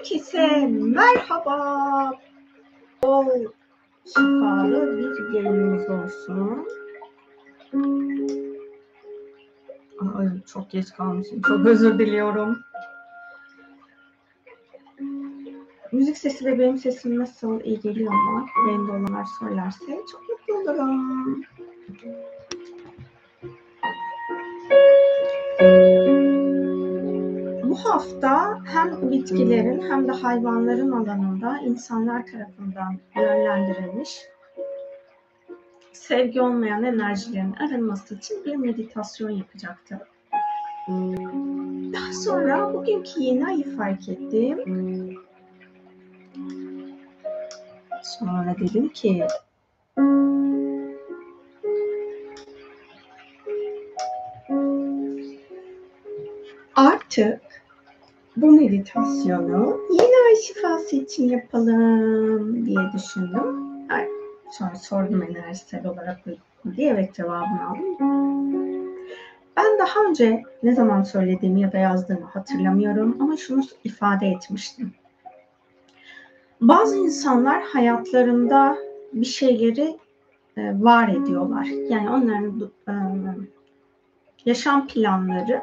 Herkese merhaba. Bol şifalı bir yayınımız olsun. Ay, çok geç kalmışım. Çok özür diliyorum. Müzik sesi ve benim sesim nasıl iyi geliyor mu? Yayında olanlar söylerse çok mutlu olurum. Hafta hem bitkilerin hem de hayvanların alanında insanlar tarafından yönlendirilmiş sevgi olmayan enerjilerin arınması için bir meditasyon yapacaktım. Daha sonra bugünkü yeni ayı fark ettim. Sonra dedim ki artık bu meditasyonu yeni ay şifası için yapalım diye düşündüm. Ay, sonra sordum enerjisel olarak diye evet cevabını aldım. Ben daha önce ne zaman söylediğimi ya da yazdığımı hatırlamıyorum ama şunu ifade etmiştim. Bazı insanlar hayatlarında bir şeyleri e, var ediyorlar. Yani onların e, yaşam planları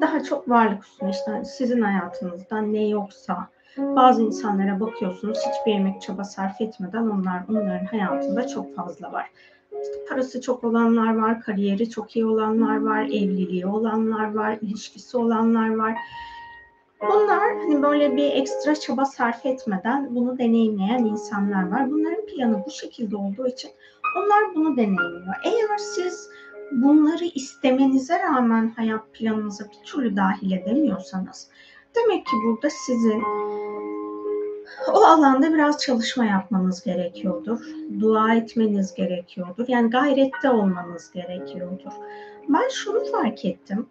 daha çok varlık üstüne işte sizin hayatınızda ne yoksa bazı insanlara bakıyorsunuz hiçbir emek çaba sarf etmeden onlar onların hayatında çok fazla var. İşte parası çok olanlar var, kariyeri çok iyi olanlar var, evliliği olanlar var, ilişkisi olanlar var. Bunlar hani böyle bir ekstra çaba sarf etmeden bunu deneyimleyen insanlar var. Bunların planı bu şekilde olduğu için onlar bunu deneyimliyor. Eğer siz bunları istemenize rağmen hayat planınıza bir türlü dahil edemiyorsanız demek ki burada sizin o alanda biraz çalışma yapmanız gerekiyordur. Dua etmeniz gerekiyordur. Yani gayrette olmanız gerekiyordur. Ben şunu fark ettim.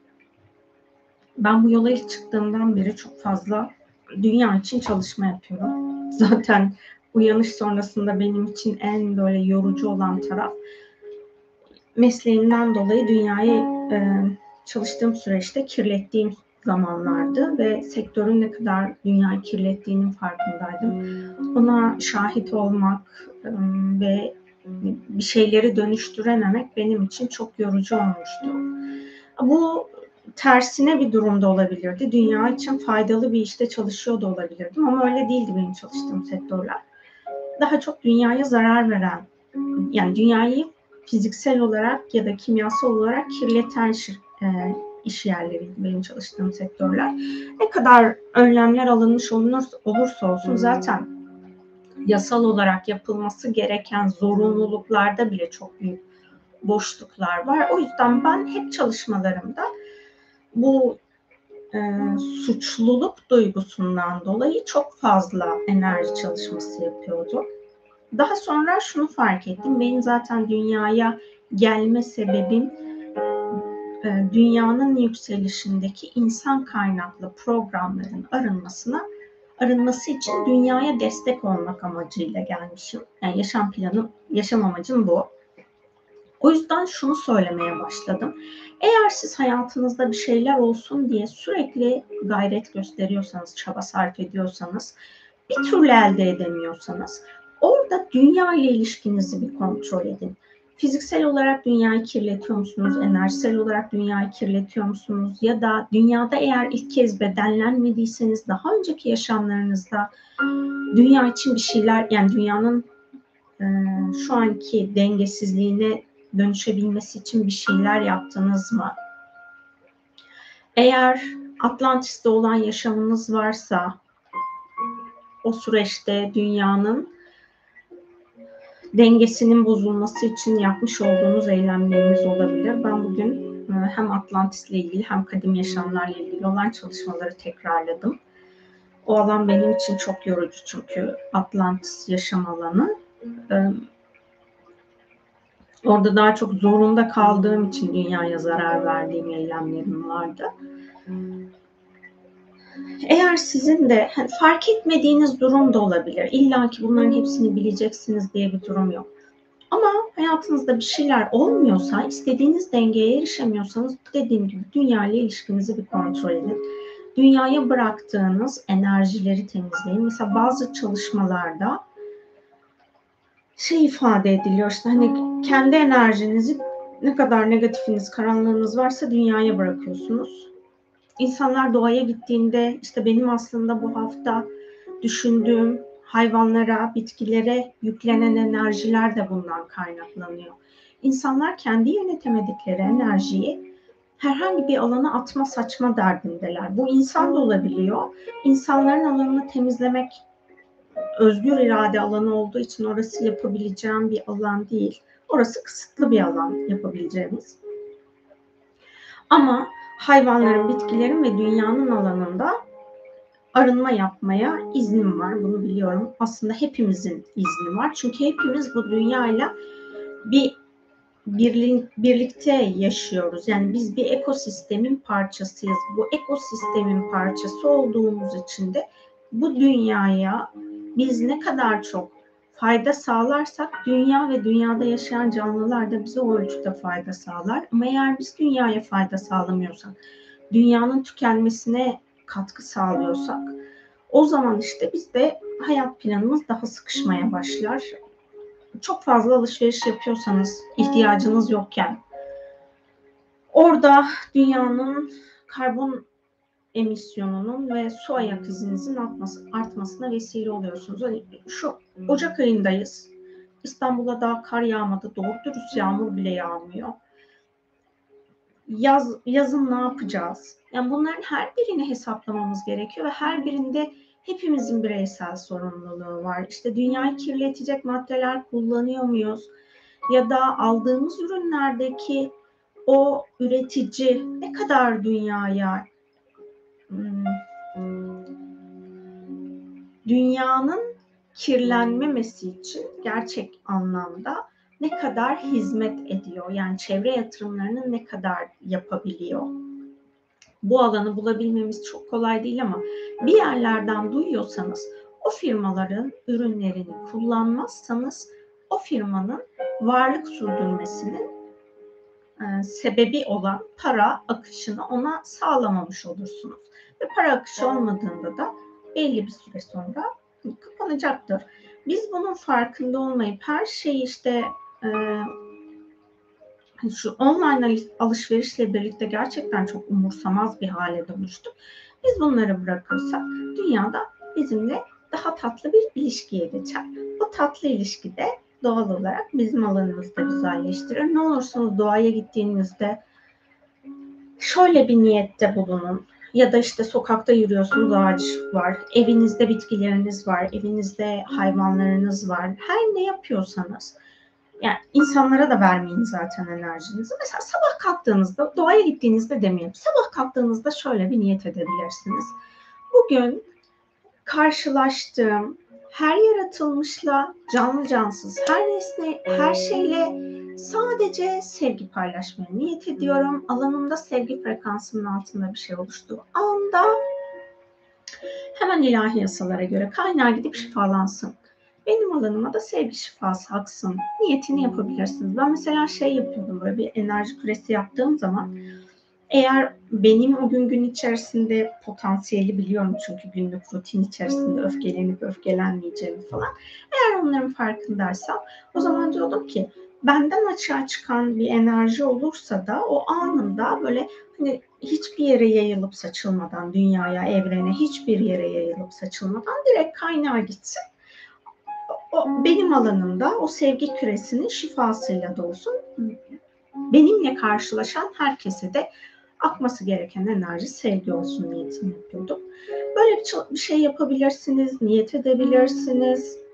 Ben bu yola ilk çıktığımdan beri çok fazla dünya için çalışma yapıyorum. Zaten uyanış sonrasında benim için en böyle yorucu olan taraf mesleğimden dolayı dünyayı e, çalıştığım süreçte kirlettiğim zamanlardı ve sektörün ne kadar dünyayı kirlettiğinin farkındaydım. Ona şahit olmak e, ve bir şeyleri dönüştürememek benim için çok yorucu olmuştu. Bu tersine bir durumda olabilirdi. Dünya için faydalı bir işte çalışıyor da olabilirdim ama öyle değildi benim çalıştığım sektörler. Daha çok dünyaya zarar veren, yani dünyayı fiziksel olarak ya da kimyasal olarak kirleten e, iş yerleri benim çalıştığım sektörler. Ne kadar önlemler alınmış olursa olsun zaten yasal olarak yapılması gereken zorunluluklarda bile çok büyük boşluklar var. O yüzden ben hep çalışmalarımda bu e, suçluluk duygusundan dolayı çok fazla enerji çalışması yapıyordum. Daha sonra şunu fark ettim. Benim zaten dünyaya gelme sebebim e, dünyanın yükselişindeki insan kaynaklı programların arınmasına arınması için dünyaya destek olmak amacıyla gelmişim. Yani yaşam planım, yaşam amacım bu. O yüzden şunu söylemeye başladım. Eğer siz hayatınızda bir şeyler olsun diye sürekli gayret gösteriyorsanız, çaba sarf ediyorsanız, bir türlü elde edemiyorsanız orada dünya ile ilişkinizi bir kontrol edin. Fiziksel olarak dünyayı kirletiyor musunuz? Enerjisel olarak dünyayı kirletiyor musunuz? Ya da dünyada eğer ilk kez bedenlenmediyseniz daha önceki yaşamlarınızda dünya için bir şeyler yani dünyanın e, şu anki dengesizliğine dönüşebilmesi için bir şeyler yaptınız mı? Eğer Atlantis'te olan yaşamınız varsa o süreçte dünyanın dengesinin bozulması için yapmış olduğunuz eylemleriniz olabilir. Ben bugün e, hem Atlantis ile ilgili hem kadim yaşamlarla ilgili olan çalışmaları tekrarladım. O alan benim için çok yorucu çünkü Atlantis yaşam alanı. E, orada daha çok zorunda kaldığım için dünyaya zarar verdiğim eylemlerim vardı. Eğer sizin de hani fark etmediğiniz durum da olabilir. İlla ki bunların hepsini bileceksiniz diye bir durum yok. Ama hayatınızda bir şeyler olmuyorsa, istediğiniz dengeye erişemiyorsanız dediğim gibi dünya ile ilişkinizi bir kontrol edin. dünyaya bıraktığınız enerjileri temizleyin. Mesela bazı çalışmalarda şey ifade ediliyor işte hani kendi enerjinizi ne kadar negatifiniz, karanlığınız varsa dünyaya bırakıyorsunuz. İnsanlar doğaya gittiğinde işte benim aslında bu hafta düşündüğüm hayvanlara, bitkilere yüklenen enerjiler de bundan kaynaklanıyor. İnsanlar kendi yönetemedikleri enerjiyi herhangi bir alana atma saçma derdindeler. Bu insan da olabiliyor. İnsanların alanını temizlemek özgür irade alanı olduğu için orası yapabileceğim bir alan değil. Orası kısıtlı bir alan yapabileceğimiz. Ama hayvanların, bitkilerin ve dünyanın alanında arınma yapmaya iznim var. Bunu biliyorum. Aslında hepimizin izni var. Çünkü hepimiz bu dünyayla bir birlikte yaşıyoruz. Yani biz bir ekosistemin parçasıyız. Bu ekosistemin parçası olduğumuz için de bu dünyaya biz ne kadar çok fayda sağlarsak dünya ve dünyada yaşayan canlılar da bize o ölçüde fayda sağlar. Ama eğer biz dünyaya fayda sağlamıyorsak, dünyanın tükenmesine katkı sağlıyorsak o zaman işte bizde hayat planımız daha sıkışmaya başlar. Çok fazla alışveriş yapıyorsanız ihtiyacınız yokken orada dünyanın karbon emisyonunun ve su ayak izinizin artması, artmasına vesile oluyorsunuz. Hani şu Ocak ayındayız. İstanbul'a daha kar yağmadı. Doğru dürüst yağmur bile yağmıyor. Yaz, yazın ne yapacağız? Yani bunların her birini hesaplamamız gerekiyor ve her birinde hepimizin bireysel sorumluluğu var. İşte dünyayı kirletecek maddeler kullanıyor muyuz? Ya da aldığımız ürünlerdeki o üretici ne kadar dünyaya dünyanın kirlenmemesi için gerçek anlamda ne kadar hizmet ediyor? Yani çevre yatırımlarını ne kadar yapabiliyor? Bu alanı bulabilmemiz çok kolay değil ama bir yerlerden duyuyorsanız o firmaların ürünlerini kullanmazsanız o firmanın varlık sürdürmesinin e, sebebi olan para akışını ona sağlamamış olursunuz. Ve para akışı olmadığında da belli bir süre sonra kapanacaktır. Biz bunun farkında olmayıp her şeyi işte e, hani şu online alışverişle birlikte gerçekten çok umursamaz bir hale dönüştük. Biz bunları bırakırsak dünyada bizimle daha tatlı bir ilişkiye geçer. Bu tatlı ilişkide doğal olarak bizim alanımızda güzelleştirir. Ne olursunuz doğaya gittiğinizde şöyle bir niyette bulunun ya da işte sokakta yürüyorsunuz ağaç var, evinizde bitkileriniz var, evinizde hayvanlarınız var. Her ne yapıyorsanız yani insanlara da vermeyin zaten enerjinizi. Mesela sabah kalktığınızda, doğaya gittiğinizde demeyin. Sabah kalktığınızda şöyle bir niyet edebilirsiniz. Bugün karşılaştığım her yaratılmışla, canlı cansız, her nesne, her şeyle Sadece sevgi paylaşmaya niyet ediyorum. Alanımda sevgi frekansının altında bir şey oluştuğu anda hemen ilahi yasalara göre kaynağa gidip şifalansın. Benim alanıma da sevgi şifası aksın. Niyetini yapabilirsiniz. Ben mesela şey yapıyordum böyle bir enerji küresi yaptığım zaman eğer benim o gün gün içerisinde potansiyeli biliyorum çünkü günlük rutin içerisinde öfkelenip öfkelenmeyeceğimi falan. Eğer onların farkındaysam o zaman diyordum ki benden açığa çıkan bir enerji olursa da o anında böyle hani hiçbir yere yayılıp saçılmadan dünyaya, evrene hiçbir yere yayılıp saçılmadan direkt kaynağa gitsin. O, benim alanımda o sevgi küresinin şifasıyla dolsun. Benimle karşılaşan herkese de akması gereken enerji sevgi olsun niyetini yapıyordum. Böyle bir, bir şey yapabilirsiniz, niyet edebilirsiniz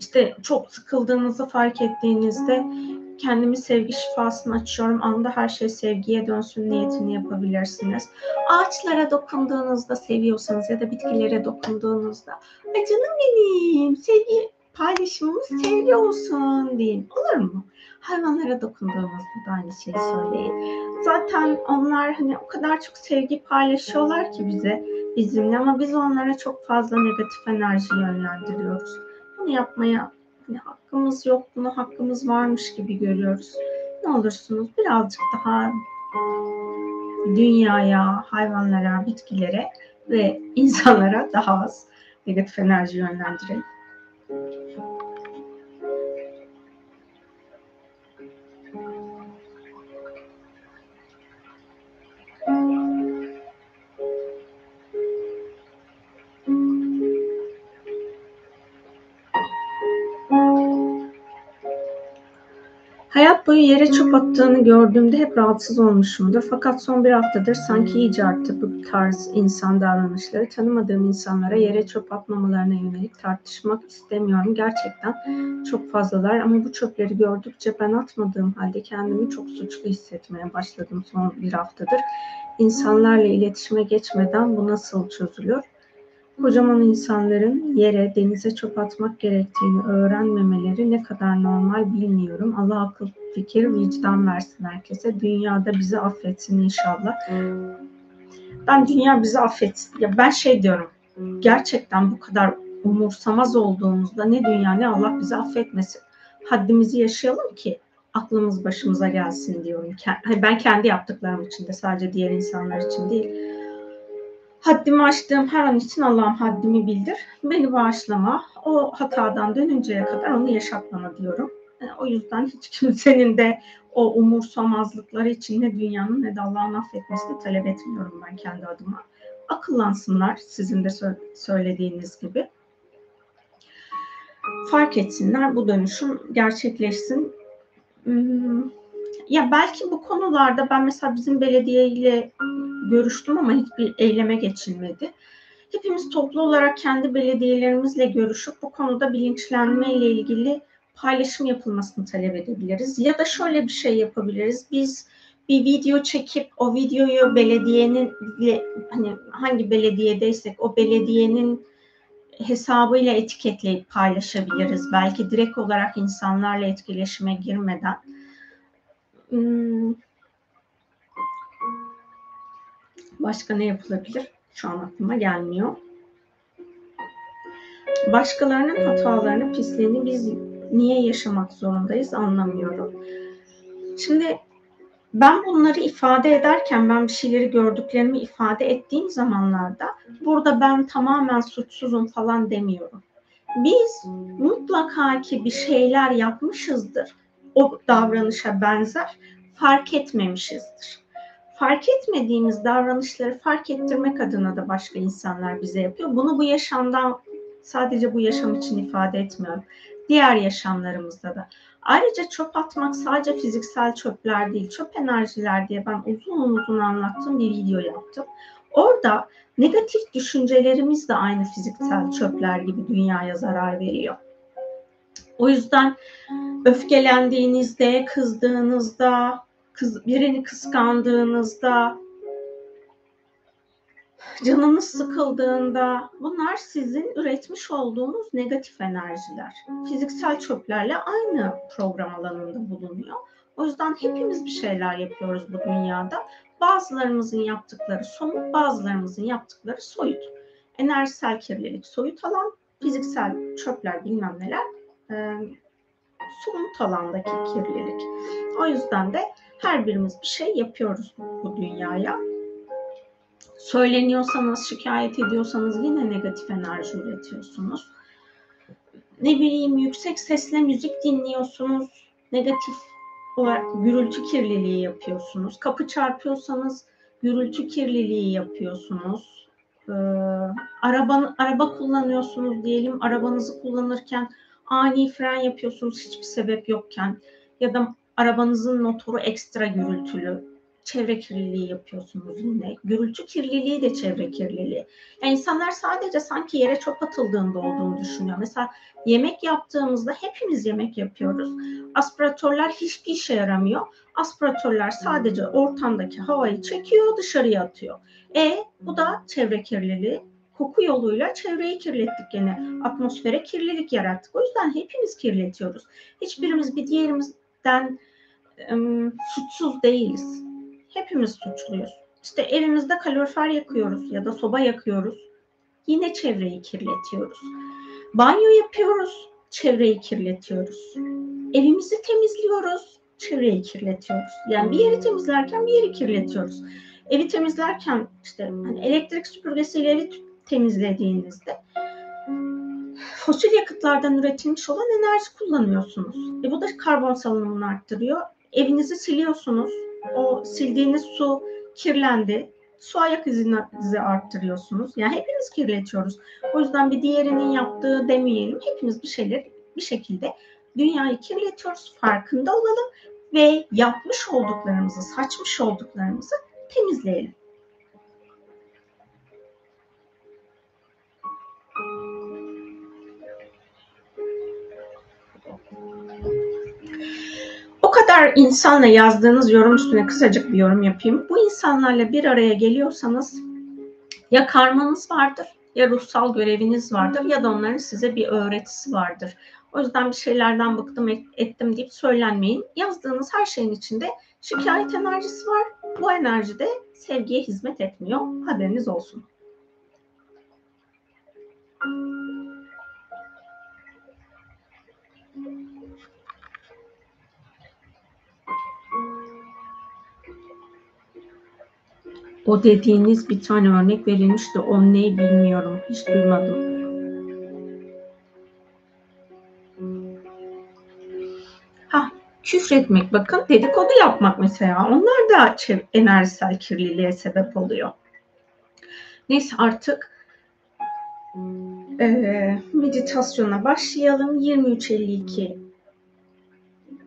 işte çok sıkıldığınızı fark ettiğinizde kendimi sevgi şifasını açıyorum. Anda her şey sevgiye dönsün niyetini yapabilirsiniz. Ağaçlara dokunduğunuzda seviyorsanız ya da bitkilere dokunduğunuzda Ay canım benim sevgi paylaşımımız sevgi olsun deyin. Olur mu? Hayvanlara dokunduğunuzda da aynı şeyi söyleyin. Zaten onlar hani o kadar çok sevgi paylaşıyorlar ki bize bizimle ama biz onlara çok fazla negatif enerji yönlendiriyoruz bunu yapmaya hani hakkımız yok, buna hakkımız varmış gibi görüyoruz. Ne olursunuz birazcık daha dünyaya, hayvanlara, bitkilere ve insanlara daha az negatif enerji yönlendirelim. Yere çöp attığını gördüğümde hep rahatsız olmuşumdur. Fakat son bir haftadır sanki iyice arttı bu tarz insan davranışları. Tanımadığım insanlara yere çöp atmamalarına yönelik tartışmak istemiyorum. Gerçekten çok fazlalar ama bu çöpleri gördükçe ben atmadığım halde kendimi çok suçlu hissetmeye başladım son bir haftadır. İnsanlarla iletişime geçmeden bu nasıl çözülüyor? Kocaman insanların yere, denize çöp atmak gerektiğini öğrenmemeleri ne kadar normal bilmiyorum. Allah akıl fikir, vicdan versin herkese. Dünyada bizi affetsin inşallah. Ben dünya bizi affetsin. Ya ben şey diyorum. Gerçekten bu kadar umursamaz olduğumuzda ne dünya ne Allah bizi affetmesin. Haddimizi yaşayalım ki aklımız başımıza gelsin diyorum. Ben kendi yaptıklarım için de sadece diğer insanlar için değil Haddimi aştığım her an için Allah'ım haddimi bildir. Beni bağışlama. O hatadan dönünceye kadar onu yaşatmana diyorum. E, o yüzden hiç kimsenin de o umursamazlıkları için ne dünyanın ne de Allah'ın affetmesini talep etmiyorum ben kendi adıma. Akıllansınlar sizin de söylediğiniz gibi. Fark etsinler bu dönüşüm gerçekleşsin. Hmm, ya belki bu konularda ben mesela bizim belediye ile görüştüm ama hiçbir eyleme geçilmedi. Hepimiz toplu olarak kendi belediyelerimizle görüşüp bu konuda bilinçlenme ile ilgili paylaşım yapılmasını talep edebiliriz. Ya da şöyle bir şey yapabiliriz. Biz bir video çekip o videoyu belediyenin hani hangi belediyedeysek o belediyenin hesabıyla etiketleyip paylaşabiliriz. Belki direkt olarak insanlarla etkileşime girmeden. Hmm, Başka ne yapılabilir? Şu an aklıma gelmiyor. Başkalarının hatalarını, pisliğini biz niye yaşamak zorundayız anlamıyorum. Şimdi ben bunları ifade ederken, ben bir şeyleri gördüklerimi ifade ettiğim zamanlarda burada ben tamamen suçsuzum falan demiyorum. Biz mutlaka ki bir şeyler yapmışızdır. O davranışa benzer fark etmemişizdir fark etmediğimiz davranışları fark ettirmek adına da başka insanlar bize yapıyor. Bunu bu yaşamdan sadece bu yaşam için ifade etmiyorum. Diğer yaşamlarımızda da. Ayrıca çöp atmak sadece fiziksel çöpler değil, çöp enerjiler diye ben uzun uzun anlattığım bir video yaptım. Orada negatif düşüncelerimiz de aynı fiziksel çöpler gibi dünyaya zarar veriyor. O yüzden öfkelendiğinizde, kızdığınızda, kız, birini kıskandığınızda, canınız sıkıldığında bunlar sizin üretmiş olduğunuz negatif enerjiler. Fiziksel çöplerle aynı program alanında bulunuyor. O yüzden hepimiz bir şeyler yapıyoruz bu dünyada. Bazılarımızın yaptıkları somut, bazılarımızın yaptıkları soyut. Enerjisel kirlilik soyut alan, fiziksel çöpler bilmem neler e, somut alandaki kirlilik. O yüzden de her birimiz bir şey yapıyoruz bu dünyaya. Söyleniyorsanız, şikayet ediyorsanız yine negatif enerji üretiyorsunuz. Ne bileyim yüksek sesle müzik dinliyorsunuz, negatif gürültü kirliliği yapıyorsunuz. Kapı çarpıyorsanız gürültü kirliliği yapıyorsunuz. Ee, araba, araba kullanıyorsunuz diyelim, arabanızı kullanırken ani fren yapıyorsunuz hiçbir sebep yokken ya da Arabanızın motoru ekstra gürültülü. Çevre kirliliği yapıyorsunuz yine. Gürültü kirliliği de çevre kirliliği. Yani insanlar sadece sanki yere çöp atıldığında olduğunu düşünüyor. Mesela yemek yaptığımızda hepimiz yemek yapıyoruz. Aspiratörler hiçbir işe yaramıyor. Aspiratörler sadece ortamdaki havayı çekiyor, dışarıya atıyor. E bu da çevre kirliliği koku yoluyla çevreyi kirlettik gene. Atmosfere kirlilik yarattık. O yüzden hepimiz kirletiyoruz. Hiçbirimiz bir diğerimizden suçsuz değiliz. Hepimiz suçluyuz. İşte evimizde kalorifer yakıyoruz ya da soba yakıyoruz. Yine çevreyi kirletiyoruz. Banyo yapıyoruz, çevreyi kirletiyoruz. Evimizi temizliyoruz, çevreyi kirletiyoruz. Yani bir yeri temizlerken bir yeri kirletiyoruz. evi temizlerken işte hani elektrik süpürgesiyle evi temizlediğinizde fosil yakıtlardan üretilmiş olan enerji kullanıyorsunuz. E bu da karbon salınımını arttırıyor. Evinizi siliyorsunuz. O sildiğiniz su kirlendi. Su ayak izinizi arttırıyorsunuz. Yani hepimiz kirletiyoruz. O yüzden bir diğerinin yaptığı demeyelim. Hepimiz bir şeyler bir şekilde dünyayı kirletiyoruz. Farkında olalım ve yapmış olduklarımızı, saçmış olduklarımızı temizleyelim. Kadar insanla yazdığınız yorum üstüne kısacık bir yorum yapayım. Bu insanlarla bir araya geliyorsanız ya karmanız vardır ya ruhsal göreviniz vardır ya da onların size bir öğretisi vardır. O yüzden bir şeylerden bıktım ettim deyip söylenmeyin. Yazdığınız her şeyin içinde şikayet enerjisi var. Bu enerji de sevgiye hizmet etmiyor. Haberiniz olsun. O dediğiniz bir tane örnek verilmişti. O ne bilmiyorum. Hiç duymadım. Ha, küfretmek bakın dedikodu yapmak mesela. Onlar da enerjisel kirliliğe sebep oluyor. Neyse artık e, meditasyona başlayalım. 23.52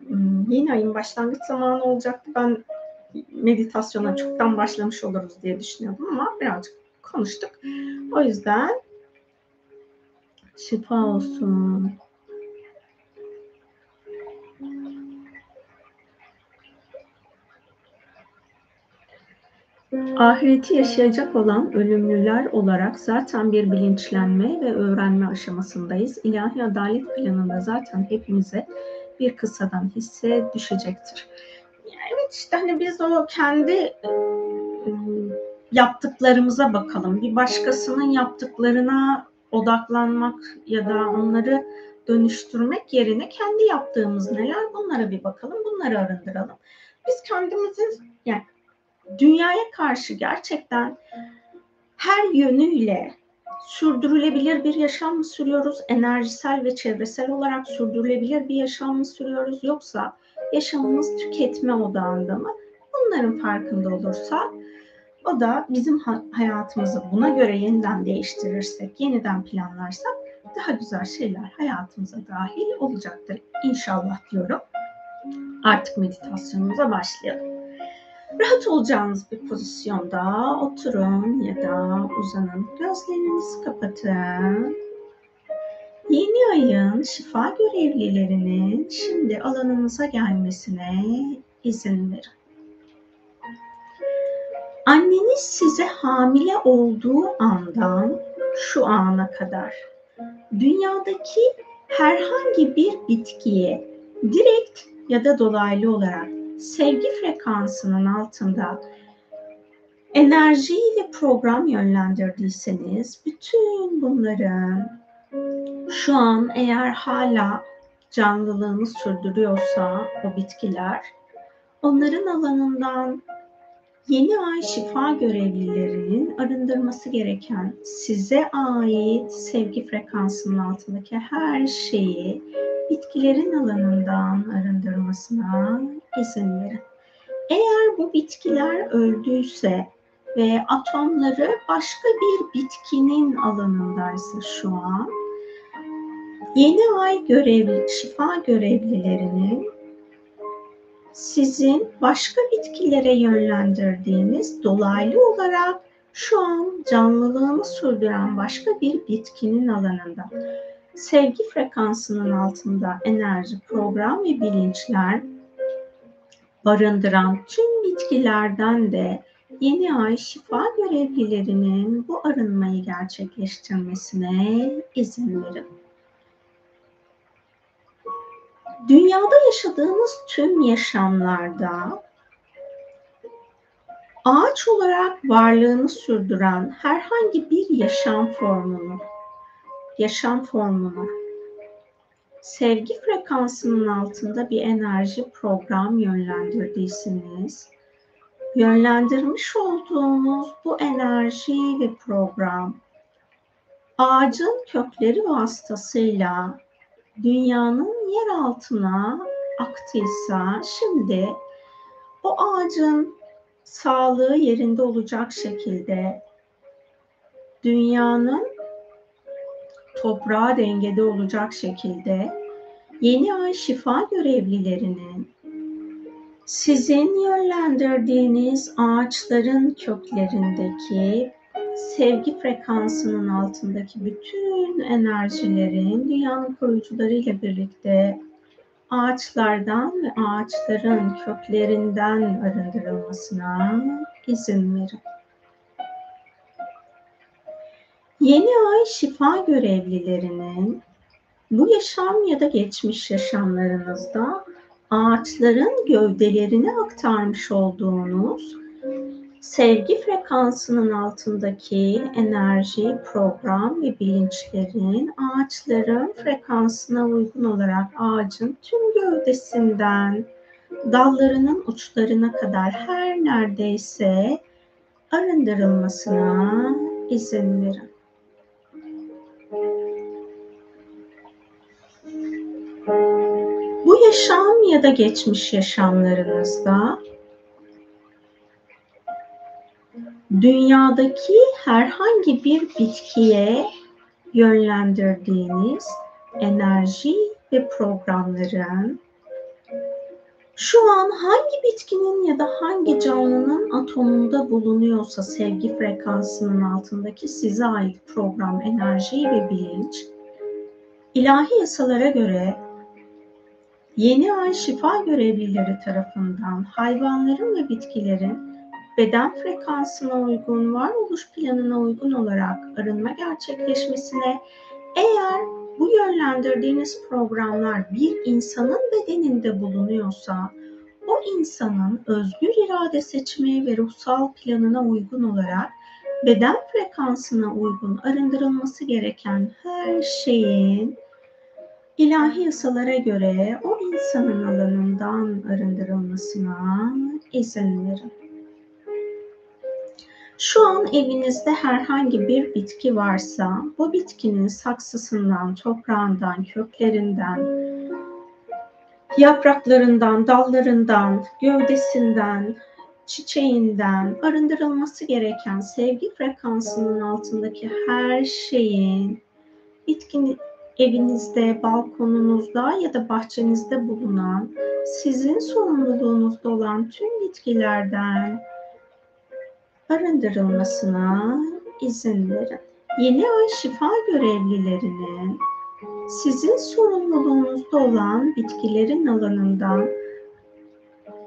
hmm, yeni ayın başlangıç zamanı olacaktı. Ben meditasyona çoktan başlamış oluruz diye düşünüyordum ama birazcık konuştuk. O yüzden şifa olsun. Ahireti yaşayacak olan ölümlüler olarak zaten bir bilinçlenme ve öğrenme aşamasındayız. İlahi adalet planında zaten hepimize bir kısadan hisse düşecektir. Evet işte hani biz o kendi yaptıklarımıza bakalım. Bir başkasının yaptıklarına odaklanmak ya da onları dönüştürmek yerine kendi yaptığımız neler bunlara bir bakalım. Bunları arındıralım. Biz kendimizi yani dünyaya karşı gerçekten her yönüyle sürdürülebilir bir yaşam mı sürüyoruz? Enerjisel ve çevresel olarak sürdürülebilir bir yaşam mı sürüyoruz? Yoksa yaşamımız tüketme odağında mı? Bunların farkında olursak o da bizim hayatımızı buna göre yeniden değiştirirsek, yeniden planlarsak daha güzel şeyler hayatımıza dahil olacaktır. İnşallah diyorum. Artık meditasyonumuza başlayalım. Rahat olacağınız bir pozisyonda oturun ya da uzanın. Gözlerinizi kapatın. Yeni ayın şifa görevlilerinin şimdi alanınıza gelmesine izin verin. Anneniz size hamile olduğu andan şu ana kadar dünyadaki herhangi bir bitkiye direkt ya da dolaylı olarak sevgi frekansının altında enerji ve program yönlendirdiyseniz bütün bunların şu an eğer hala canlılığını sürdürüyorsa o bitkiler onların alanından yeni ay şifa görevlilerinin arındırması gereken size ait sevgi frekansının altındaki her şeyi bitkilerin alanından arındırmasına izin verin. Eğer bu bitkiler öldüyse ve atomları başka bir bitkinin alanındaysa şu an yeni ay görev, şifa görevlilerinin sizin başka bitkilere yönlendirdiğiniz dolaylı olarak şu an canlılığını sürdüren başka bir bitkinin alanında sevgi frekansının altında enerji, program ve bilinçler barındıran tüm bitkilerden de yeni ay şifa görevlilerinin bu arınmayı gerçekleştirmesine izin verin. Dünyada yaşadığımız tüm yaşamlarda ağaç olarak varlığını sürdüren herhangi bir yaşam formunu, yaşam formunu sevgi frekansının altında bir enerji program yönlendirdiyseniz yönlendirmiş olduğumuz bu enerji ve program ağacın kökleri vasıtasıyla dünyanın yer altına aktıysa şimdi o ağacın sağlığı yerinde olacak şekilde dünyanın toprağa dengede olacak şekilde yeni ay şifa görevlilerinin sizin yönlendirdiğiniz ağaçların köklerindeki sevgi frekansının altındaki bütün enerjilerin dünyanın koruyucularıyla birlikte ağaçlardan ve ağaçların köklerinden arındırılmasına izin verin. Yeni ay şifa görevlilerinin bu yaşam ya da geçmiş yaşamlarınızda ağaçların gövdelerini aktarmış olduğunuz sevgi frekansının altındaki enerji, program ve bilinçlerin ağaçların frekansına uygun olarak ağacın tüm gövdesinden dallarının uçlarına kadar her neredeyse arındırılmasına izin verin. Bu yaşam ya da geçmiş yaşamlarınızda dünyadaki herhangi bir bitkiye yönlendirdiğiniz enerji ve programların şu an hangi bitkinin ya da hangi canlının atomunda bulunuyorsa sevgi frekansının altındaki size ait program, enerji ve bilinç ilahi yasalara göre yeni ay şifa görevlileri tarafından hayvanların ve bitkilerin beden frekansına uygun, varoluş planına uygun olarak arınma gerçekleşmesine eğer bu yönlendirdiğiniz programlar bir insanın bedeninde bulunuyorsa o insanın özgür irade seçmeye ve ruhsal planına uygun olarak beden frekansına uygun arındırılması gereken her şeyin ilahi yasalara göre o insanın alanından arındırılmasına izin verin. Şu an evinizde herhangi bir bitki varsa bu bitkinin saksısından, toprağından, köklerinden, yapraklarından, dallarından, gövdesinden, çiçeğinden arındırılması gereken sevgi frekansının altındaki her şeyin bitkinin evinizde, balkonunuzda ya da bahçenizde bulunan sizin sorumluluğunuzda olan tüm bitkilerden arındırılmasına izin verin. Yeni ay şifa görevlilerinin sizin sorumluluğunuzda olan bitkilerin alanından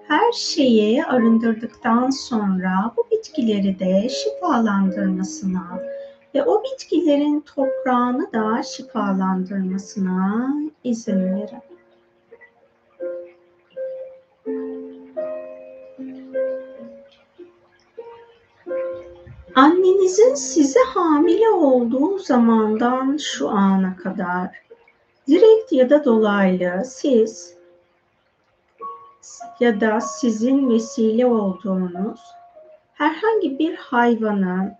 her şeyi arındırdıktan sonra bu bitkileri de şifalandırmasına ve o bitkilerin toprağını da şifalandırmasına izin verin. Annenizin size hamile olduğu zamandan şu ana kadar direkt ya da dolaylı siz ya da sizin vesile olduğunuz herhangi bir hayvanın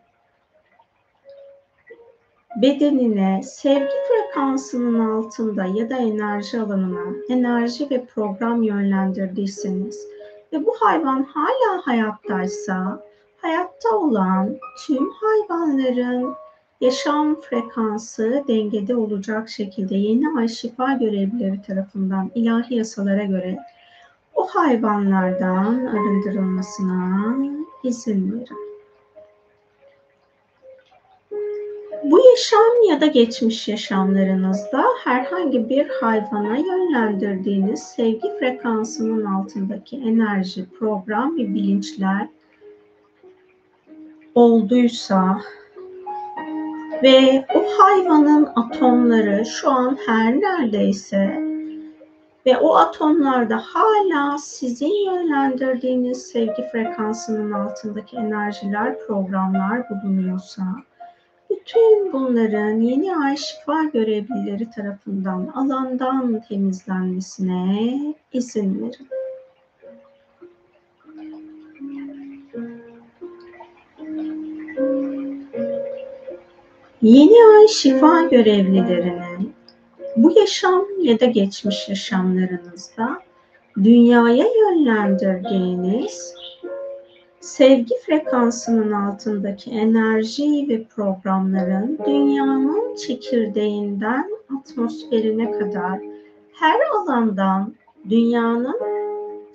bedenine sevgi frekansının altında ya da enerji alanına enerji ve program yönlendirdiyseniz ve bu hayvan hala hayattaysa hayatta olan tüm hayvanların yaşam frekansı dengede olacak şekilde yeni ay şifa görevlileri tarafından ilahi yasalara göre o hayvanlardan arındırılmasına izin verin. Bu yaşam ya da geçmiş yaşamlarınızda herhangi bir hayvana yönlendirdiğiniz sevgi frekansının altındaki enerji, program ve bilinçler olduysa ve o hayvanın atomları şu an her neredeyse ve o atomlarda hala sizin yönlendirdiğiniz sevgi frekansının altındaki enerjiler, programlar bulunuyorsa bütün bunların yeni ay şifa görevlileri tarafından alandan temizlenmesine izin verin. Yeni ay şifa görevlilerinin bu yaşam ya da geçmiş yaşamlarınızda dünyaya yönlendirdiğiniz sevgi frekansının altındaki enerji ve programların dünyanın çekirdeğinden atmosferine kadar her alandan dünyanın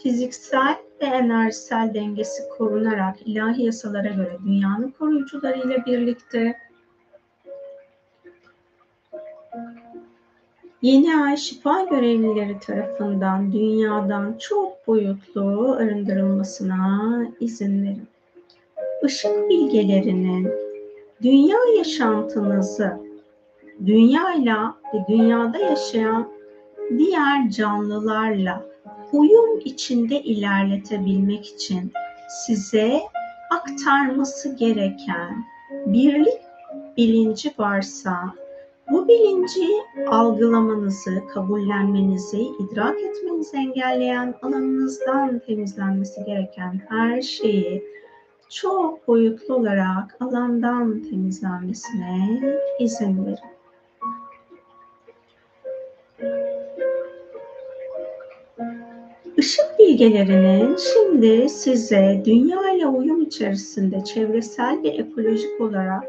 fiziksel ve enerjisel dengesi korunarak ilahi yasalara göre dünyanın koruyucularıyla birlikte Yeni ay şifa görevlileri tarafından dünyadan çok boyutlu arındırılmasına izin verin. Işık bilgelerinin dünya yaşantınızı dünyayla ve dünyada yaşayan diğer canlılarla uyum içinde ilerletebilmek için size aktarması gereken birlik bilinci varsa bu bilinci algılamanızı, kabullenmenizi, idrak etmenizi engelleyen alanınızdan temizlenmesi gereken her şeyi çok boyutlu olarak alandan temizlenmesine izin verin. Işık bilgelerinin şimdi size dünya ile uyum içerisinde çevresel ve ekolojik olarak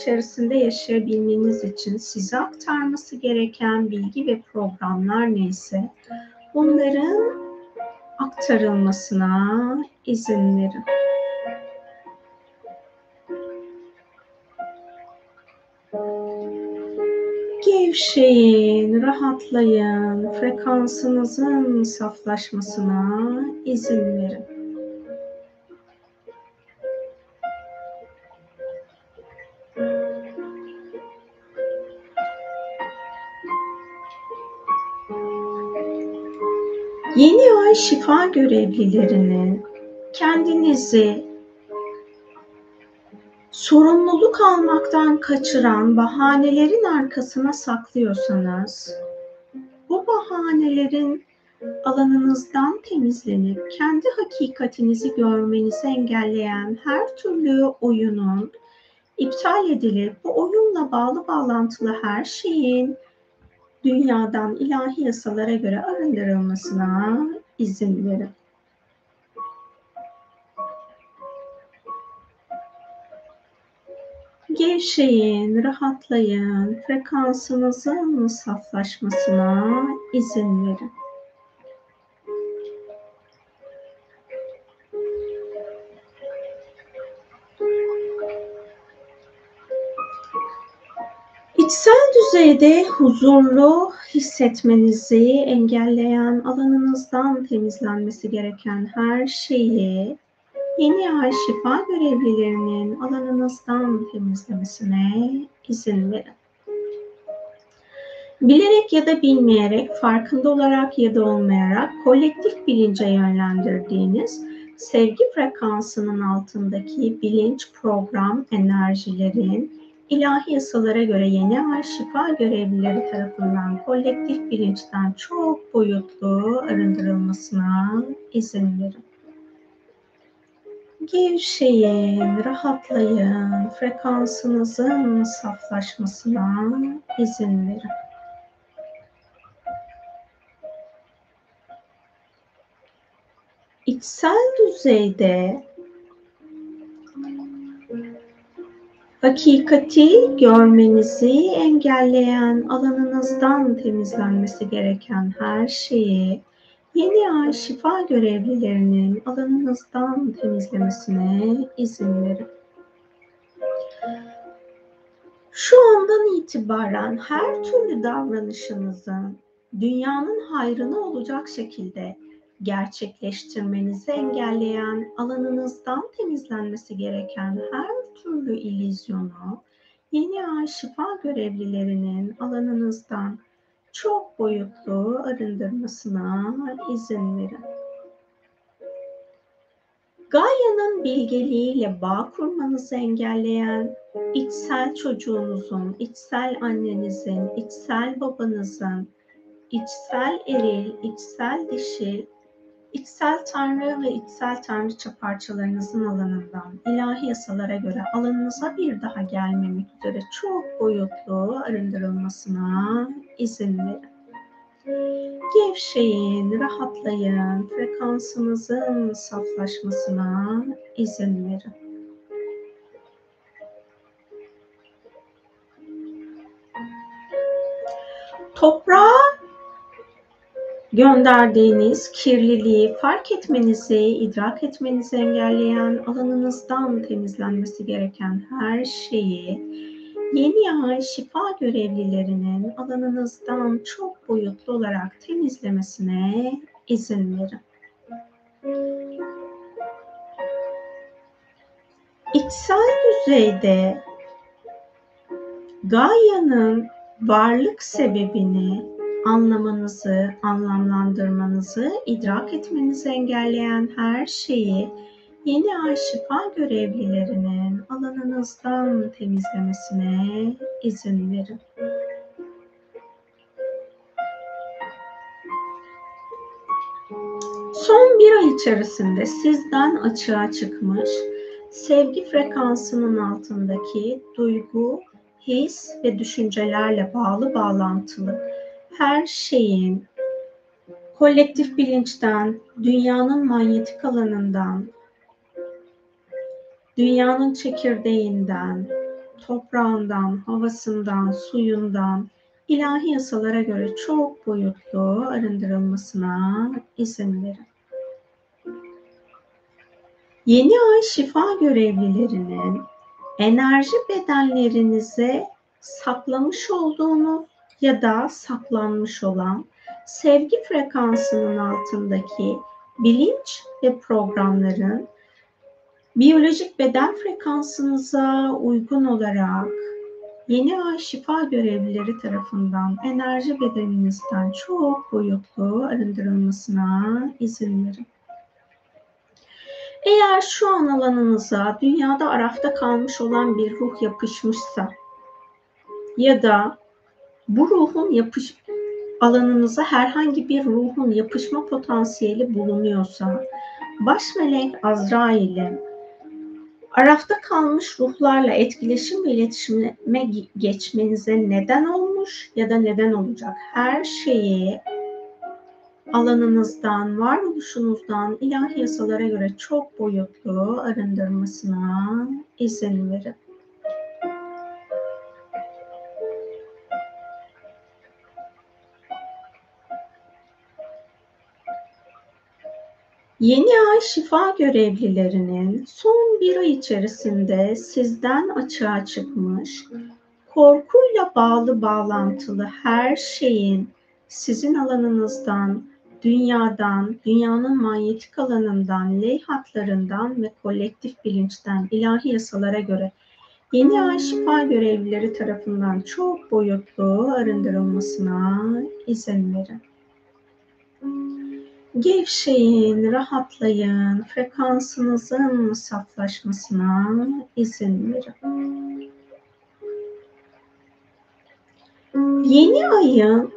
içerisinde yaşayabilmeniz için size aktarması gereken bilgi ve programlar neyse bunların aktarılmasına izin verin. Gevşeyin, rahatlayın, frekansınızın saflaşmasına izin verin. Yeni ay şifa görevlilerinin kendinizi sorumluluk almaktan kaçıran bahanelerin arkasına saklıyorsanız bu bahanelerin alanınızdan temizlenip kendi hakikatinizi görmenizi engelleyen her türlü oyunun iptal edilip bu oyunla bağlı bağlantılı her şeyin dünyadan ilahi yasalara göre arındırılmasına izin verin. Gevşeyin, rahatlayın, frekansınızın saflaşmasına izin verin. Düzeyde huzurlu hissetmenizi engelleyen alanınızdan temizlenmesi gereken her şeyi yeni ay şifa görevlilerinin alanınızdan temizlemesine izin verin. Bilerek ya da bilmeyerek, farkında olarak ya da olmayarak kolektif bilince yönlendirdiğiniz sevgi frekansının altındaki bilinç, program, enerjilerin ilahi yasalara göre yeni ay şifa görevlileri tarafından kolektif bilinçten çok boyutlu arındırılmasına izin verin. Gevşeyin, rahatlayın, frekansınızın saflaşmasına izin verin. İçsel düzeyde hakikati görmenizi engelleyen alanınızdan temizlenmesi gereken her şeyi yeni ay şifa görevlilerinin alanınızdan temizlemesine izin verin. Şu andan itibaren her türlü davranışınızın dünyanın hayrına olacak şekilde gerçekleştirmenizi engelleyen alanınızdan temizlenmesi gereken her türlü ilizyonu yeni ay şifa görevlilerinin alanınızdan çok boyutlu arındırmasına izin verin. Gaia'nın bilgeliğiyle bağ kurmanızı engelleyen içsel çocuğunuzun, içsel annenizin, içsel babanızın, içsel eril, içsel dişil içsel tanrı ve içsel tanrıça parçalarınızın alanından ilahi yasalara göre alanınıza bir daha gelmemek üzere çok boyutlu arındırılmasına izin verin. Gevşeyin, rahatlayın, frekansınızın saflaşmasına izin verin. Toprağa gönderdiğiniz kirliliği fark etmenizi, idrak etmenizi engelleyen, alanınızdan temizlenmesi gereken her şeyi yeni ay şifa görevlilerinin alanınızdan çok boyutlu olarak temizlemesine izin verin. İçsel düzeyde Gaia'nın varlık sebebini anlamanızı, anlamlandırmanızı, idrak etmenizi engelleyen her şeyi yeni ay şifa görevlilerinin alanınızdan temizlemesine izin verin. Son bir ay içerisinde sizden açığa çıkmış sevgi frekansının altındaki duygu, his ve düşüncelerle bağlı bağlantılı her şeyin kolektif bilinçten, dünyanın manyetik alanından, dünyanın çekirdeğinden, toprağından, havasından, suyundan, ilahi yasalara göre çok boyutlu arındırılmasına izin verin. Yeni ay şifa görevlilerinin enerji bedenlerinize saklamış olduğunu ya da saklanmış olan sevgi frekansının altındaki bilinç ve programların biyolojik beden frekansınıza uygun olarak yeni ay şifa görevlileri tarafından enerji bedeninizden çok boyutlu arındırılmasına izin verin. Eğer şu an alanınıza dünyada arafta kalmış olan bir ruh yapışmışsa ya da bu ruhun yapış alanınıza herhangi bir ruhun yapışma potansiyeli bulunuyorsa baş melek Azrail'e arafta kalmış ruhlarla etkileşim ve iletişime geçmenize neden olmuş ya da neden olacak her şeyi alanınızdan, varoluşunuzdan ilahi yasalara göre çok boyutlu arındırmasına izin verin. Yeni ay şifa görevlilerinin son bir ay içerisinde sizden açığa çıkmış, korkuyla bağlı bağlantılı her şeyin sizin alanınızdan, dünyadan, dünyanın manyetik alanından, ley hatlarından ve kolektif bilinçten ilahi yasalara göre yeni ay şifa görevlileri tarafından çok boyutlu arındırılmasına izin verin. Gevşeyin, rahatlayın, frekansınızın saflaşmasına izin verin. Yeni ayın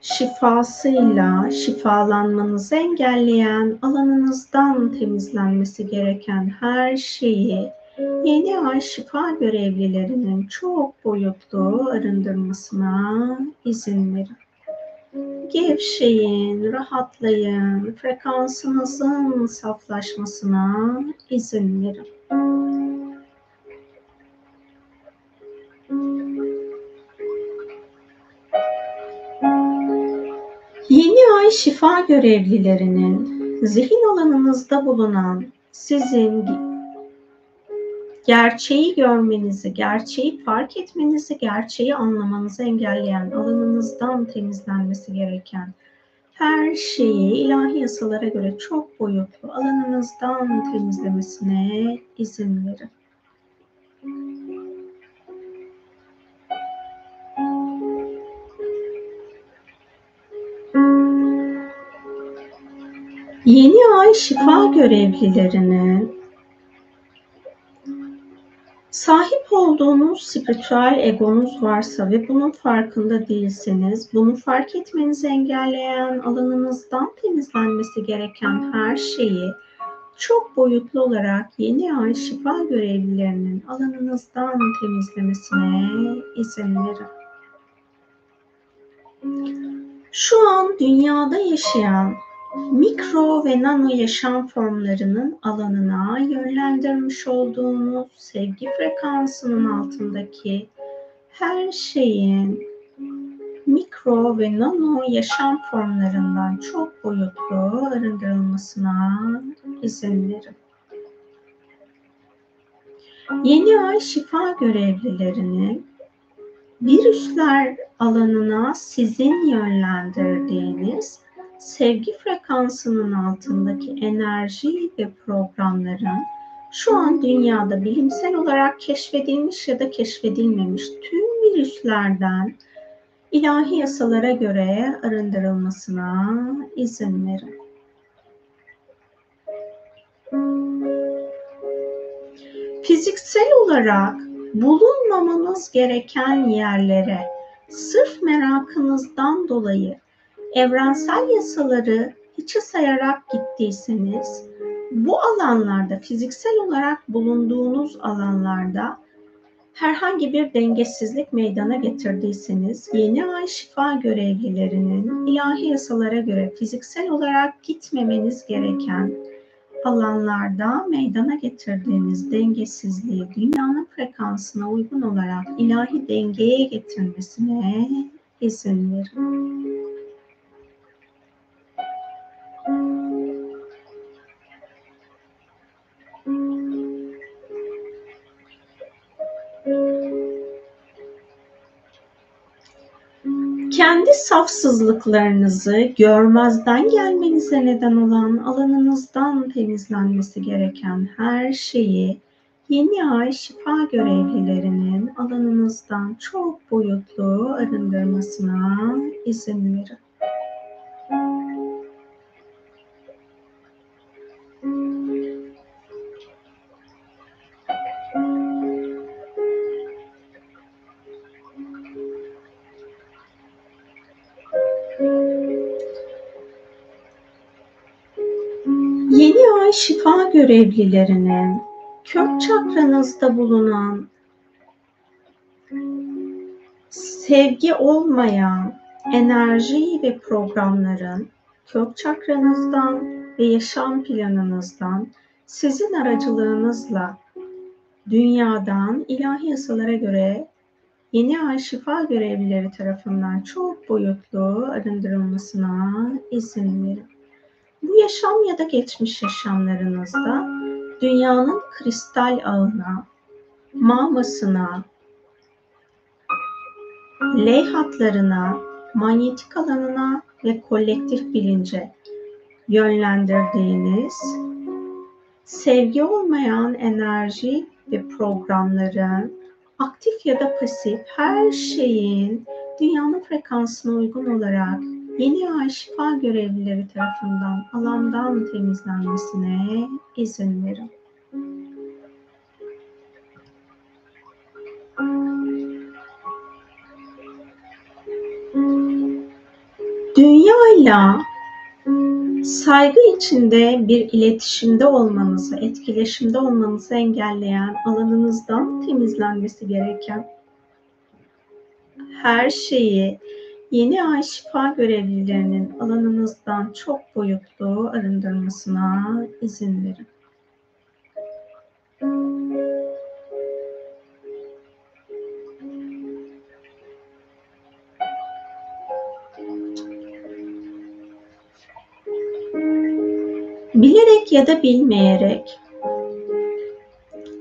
şifasıyla şifalanmanızı engelleyen, alanınızdan temizlenmesi gereken her şeyi yeni ay şifa görevlilerinin çok boyutlu arındırmasına izin verin. Gevşeyin, rahatlayın, frekansınızın saflaşmasına izin verin. Yeni ay şifa görevlilerinin zihin alanınızda bulunan sizin gerçeği görmenizi, gerçeği fark etmenizi, gerçeği anlamanızı engelleyen, alanınızdan temizlenmesi gereken her şeyi ilahi yasalara göre çok boyutlu alanınızdan temizlemesine izin verin. Yeni ay şifa görevlilerinin Sahip olduğunuz spiritüel egonuz varsa ve bunun farkında değilseniz, bunu fark etmenizi engelleyen alanınızdan temizlenmesi gereken her şeyi çok boyutlu olarak yeni ay şifa görevlilerinin alanınızdan temizlemesine izin verin. Şu an dünyada yaşayan mikro ve nano yaşam formlarının alanına yönlendirmiş olduğunuz sevgi frekansının altındaki her şeyin mikro ve nano yaşam formlarından çok boyutlu arındırılmasına izin verin. Yeni ay şifa görevlilerinin virüsler alanına sizin yönlendirdiğiniz sevgi frekansının altındaki enerji ve programların şu an dünyada bilimsel olarak keşfedilmiş ya da keşfedilmemiş tüm virüslerden ilahi yasalara göre arındırılmasına izin verin. Fiziksel olarak bulunmamanız gereken yerlere sırf merakınızdan dolayı evrensel yasaları hiçe sayarak gittiyseniz bu alanlarda fiziksel olarak bulunduğunuz alanlarda herhangi bir dengesizlik meydana getirdiyseniz yeni ay şifa görevlilerinin ilahi yasalara göre fiziksel olarak gitmemeniz gereken alanlarda meydana getirdiğiniz dengesizliği dünyanın frekansına uygun olarak ilahi dengeye getirmesine izin verin. Kendi safsızlıklarınızı görmezden gelmenize neden olan alanınızdan temizlenmesi gereken her şeyi yeni ay şifa görevlilerinin alanınızdan çok boyutlu arındırmasına izin verin. Görevlilerinin kök çakranızda bulunan. Sevgi olmayan enerji ve programların kök çakranızdan ve yaşam planınızdan sizin aracılığınızla dünyadan ilahi yasalara göre yeni ay şifa görevlileri tarafından çok boyutlu arındırılmasına izin verin. Bu yaşam ya da geçmiş yaşamlarınızda dünyanın kristal ağına, mamasına, leyhatlarına, manyetik alanına ve kolektif bilince yönlendirdiğiniz sevgi olmayan enerji ve programların aktif ya da pasif her şeyin dünyanın frekansına uygun olarak yeni ay şifa görevlileri tarafından alandan temizlenmesine izin verin. Dünyayla saygı içinde bir iletişimde olmanızı, etkileşimde olmanızı engelleyen alanınızdan temizlenmesi gereken her şeyi Yeni ay şifa görevlilerinin alanınızdan çok boyutlu arındırmasına izin verin. Bilerek ya da bilmeyerek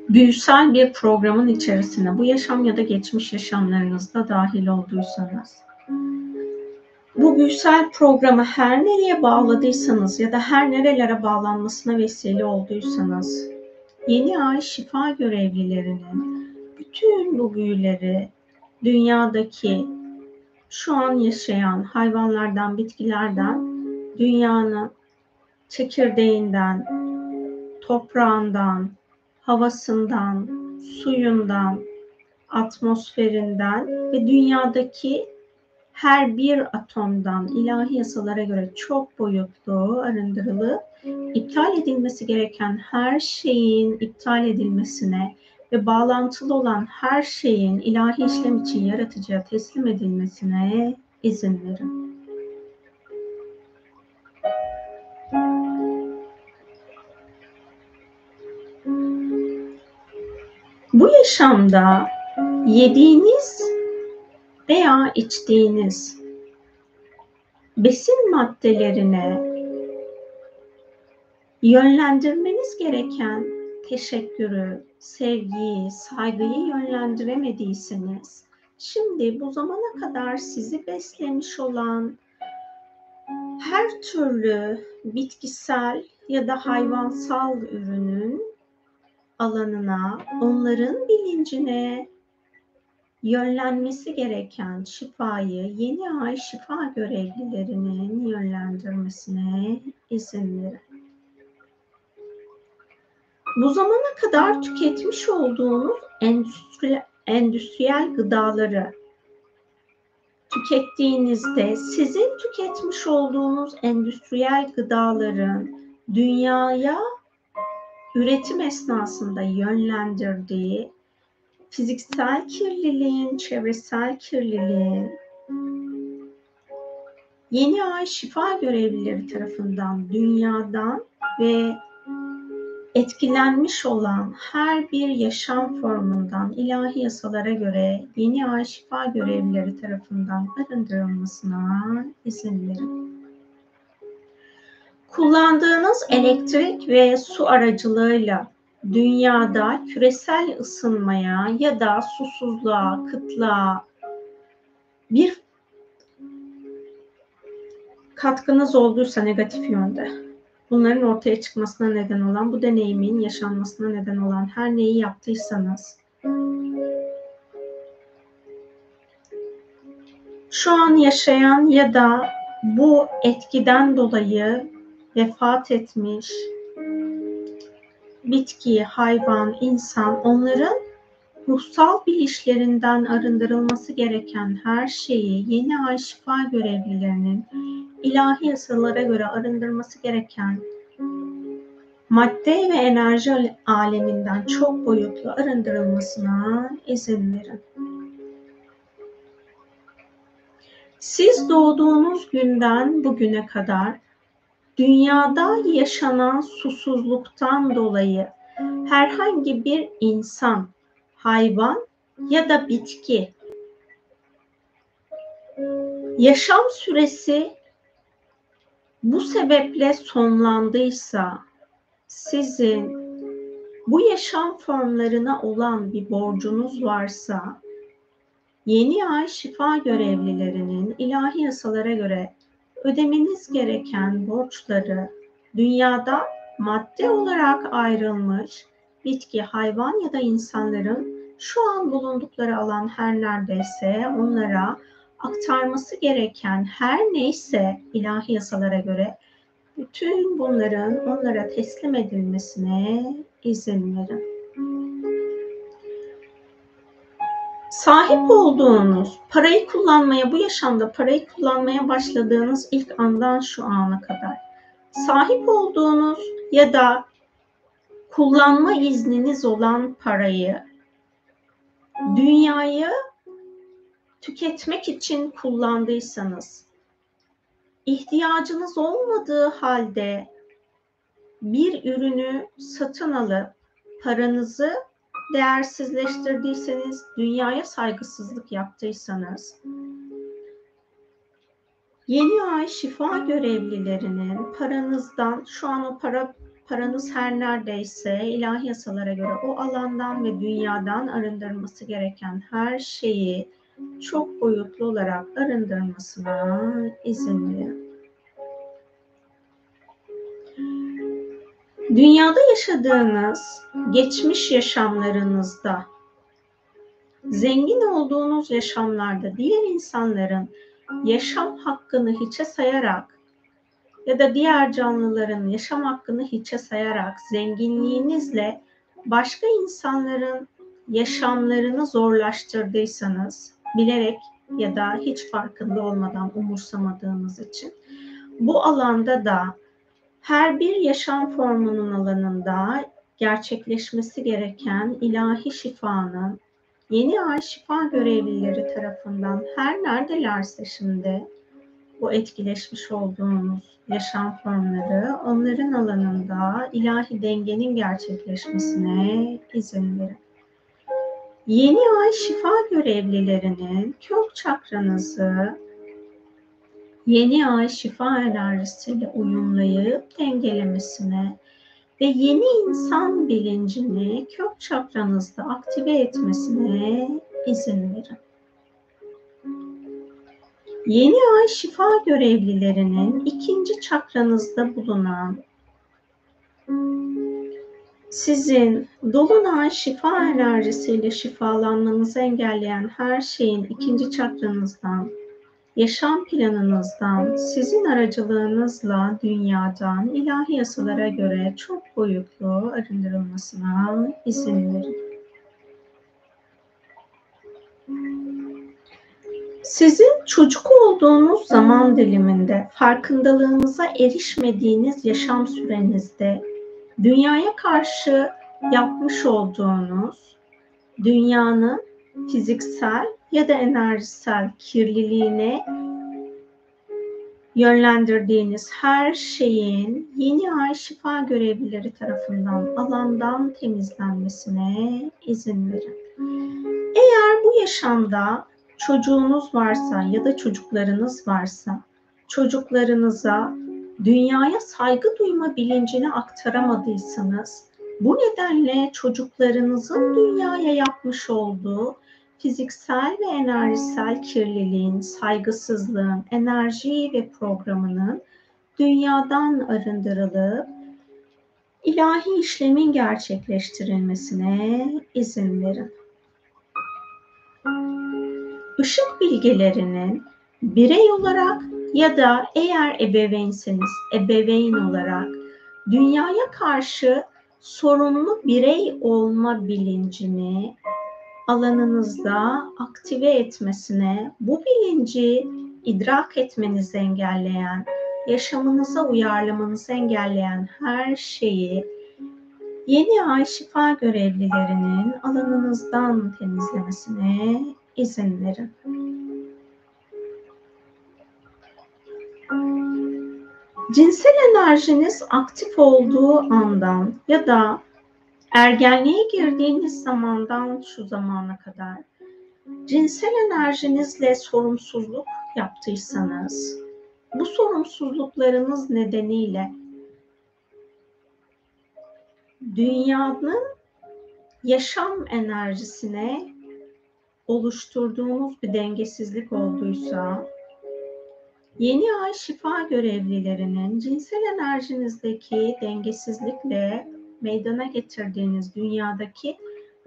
büyüsel bir programın içerisine bu yaşam ya da geçmiş yaşamlarınızda dahil olduysanız büyüsel programı her nereye bağladıysanız ya da her nerelere bağlanmasına vesile olduysanız yeni ay şifa görevlilerinin bütün bu büyüleri dünyadaki şu an yaşayan hayvanlardan, bitkilerden, dünyanın çekirdeğinden, toprağından, havasından, suyundan, atmosferinden ve dünyadaki her bir atomdan ilahi yasalara göre çok boyutlu arındırılıp iptal edilmesi gereken her şeyin iptal edilmesine ve bağlantılı olan her şeyin ilahi işlem için yaratıcıya teslim edilmesine izin verin. Bu yaşamda yediğiniz veya içtiğiniz besin maddelerine yönlendirmeniz gereken teşekkürü, sevgiyi, saygıyı yönlendiremediyseniz şimdi bu zamana kadar sizi beslemiş olan her türlü bitkisel ya da hayvansal ürünün alanına, onların bilincine yönlenmesi gereken şifayı yeni ay şifa görevlilerinin yönlendirmesine izin verin. Bu zamana kadar tüketmiş olduğunuz endüstri, endüstriyel gıdaları tükettiğinizde sizin tüketmiş olduğunuz endüstriyel gıdaların dünyaya üretim esnasında yönlendirdiği fiziksel kirliliğin, çevresel kirliliğin yeni ay şifa görevlileri tarafından dünyadan ve etkilenmiş olan her bir yaşam formundan ilahi yasalara göre yeni ay şifa görevlileri tarafından arındırılmasına izin verin. Kullandığınız elektrik ve su aracılığıyla dünyada küresel ısınmaya ya da susuzluğa, kıtlığa bir katkınız olduysa negatif yönde, bunların ortaya çıkmasına neden olan, bu deneyimin yaşanmasına neden olan her neyi yaptıysanız, şu an yaşayan ya da bu etkiden dolayı vefat etmiş bitki, hayvan, insan onların ruhsal bilişlerinden arındırılması gereken her şeyi yeni ay şifa görevlilerinin ilahi yasalara göre arındırması gereken madde ve enerji aleminden çok boyutlu arındırılmasına izin verin. Siz doğduğunuz günden bugüne kadar Dünyada yaşanan susuzluktan dolayı herhangi bir insan, hayvan ya da bitki yaşam süresi bu sebeple sonlandıysa sizin bu yaşam formlarına olan bir borcunuz varsa yeni ay şifa görevlilerinin ilahi yasalara göre ödemeniz gereken borçları dünyada madde olarak ayrılmış bitki, hayvan ya da insanların şu an bulundukları alan her neredeyse onlara aktarması gereken her neyse ilahi yasalara göre bütün bunların onlara teslim edilmesine izin verin. Sahip olduğunuz parayı kullanmaya, bu yaşamda parayı kullanmaya başladığınız ilk andan şu ana kadar. Sahip olduğunuz ya da kullanma izniniz olan parayı dünyayı tüketmek için kullandıysanız ihtiyacınız olmadığı halde bir ürünü satın alıp paranızı değersizleştirdiyseniz, dünyaya saygısızlık yaptıysanız, yeni ay şifa görevlilerinin paranızdan, şu an o para paranız her neredeyse ilahi yasalara göre o alandan ve dünyadan arındırması gereken her şeyi çok boyutlu olarak arındırmasına izin verin. Dünyada yaşadığınız geçmiş yaşamlarınızda zengin olduğunuz yaşamlarda diğer insanların yaşam hakkını hiçe sayarak ya da diğer canlıların yaşam hakkını hiçe sayarak zenginliğinizle başka insanların yaşamlarını zorlaştırdıysanız bilerek ya da hiç farkında olmadan umursamadığınız için bu alanda da her bir yaşam formunun alanında gerçekleşmesi gereken ilahi şifanın yeni ay şifa görevlileri tarafından her neredelerse şimdi bu etkileşmiş olduğumuz yaşam formları onların alanında ilahi dengenin gerçekleşmesine izin verin. Yeni ay şifa görevlilerinin kök çakranızı yeni ay şifa enerjisiyle uyumlayıp dengelemesine ve yeni insan bilincini kök çakranızda aktive etmesine izin verin. Yeni ay şifa görevlilerinin ikinci çakranızda bulunan sizin dolunay şifa enerjisiyle şifalanmanızı engelleyen her şeyin ikinci çakranızdan, yaşam planınızdan, sizin aracılığınızla dünyadan ilahi yasalara göre çok boyutlu arındırılmasına izin verin. Sizin çocuk olduğunuz zaman diliminde farkındalığınıza erişmediğiniz yaşam sürenizde dünyaya karşı yapmış olduğunuz dünyanın fiziksel ya da enerjisel kirliliğine yönlendirdiğiniz her şeyin yeni ay şifa görevlileri tarafından alandan temizlenmesine izin verin. Eğer bu yaşamda çocuğunuz varsa ya da çocuklarınız varsa çocuklarınıza dünyaya saygı duyma bilincini aktaramadıysanız bu nedenle çocuklarınızın dünyaya yapmış olduğu fiziksel ve enerjisel kirliliğin, saygısızlığın, enerji ve programının dünyadan arındırılıp ilahi işlemin gerçekleştirilmesine izin verin. Işık bilgelerinin birey olarak ya da eğer ebeveynseniz ebeveyn olarak dünyaya karşı sorumlu birey olma bilincini alanınızda aktive etmesine, bu bilinci idrak etmenizi engelleyen, yaşamınıza uyarlamanızı engelleyen her şeyi yeni ay şifa görevlilerinin alanınızdan temizlemesine izin verin. Cinsel enerjiniz aktif olduğu andan ya da ergenliğe girdiğiniz zamandan şu zamana kadar cinsel enerjinizle sorumsuzluk yaptıysanız bu sorumsuzluklarınız nedeniyle dünyanın yaşam enerjisine oluşturduğunuz bir dengesizlik olduysa Yeni ay şifa görevlilerinin cinsel enerjinizdeki dengesizlikle meydana getirdiğiniz dünyadaki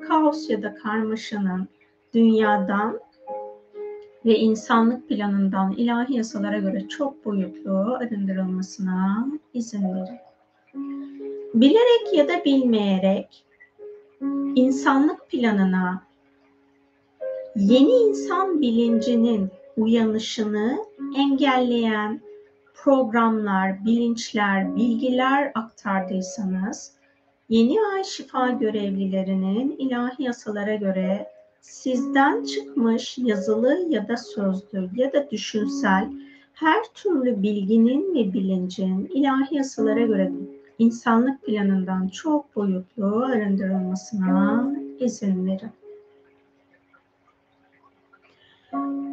kaos ya da karmaşanın dünyadan ve insanlık planından ilahi yasalara göre çok boyutlu arındırılmasına izin verin. Bilerek ya da bilmeyerek insanlık planına yeni insan bilincinin uyanışını engelleyen programlar, bilinçler, bilgiler aktardıysanız yeni ay şifa görevlilerinin ilahi yasalara göre sizden çıkmış yazılı ya da sözlü ya da düşünsel her türlü bilginin ve bilincin ilahi yasalara göre insanlık planından çok boyutlu arındırılmasına izin verin.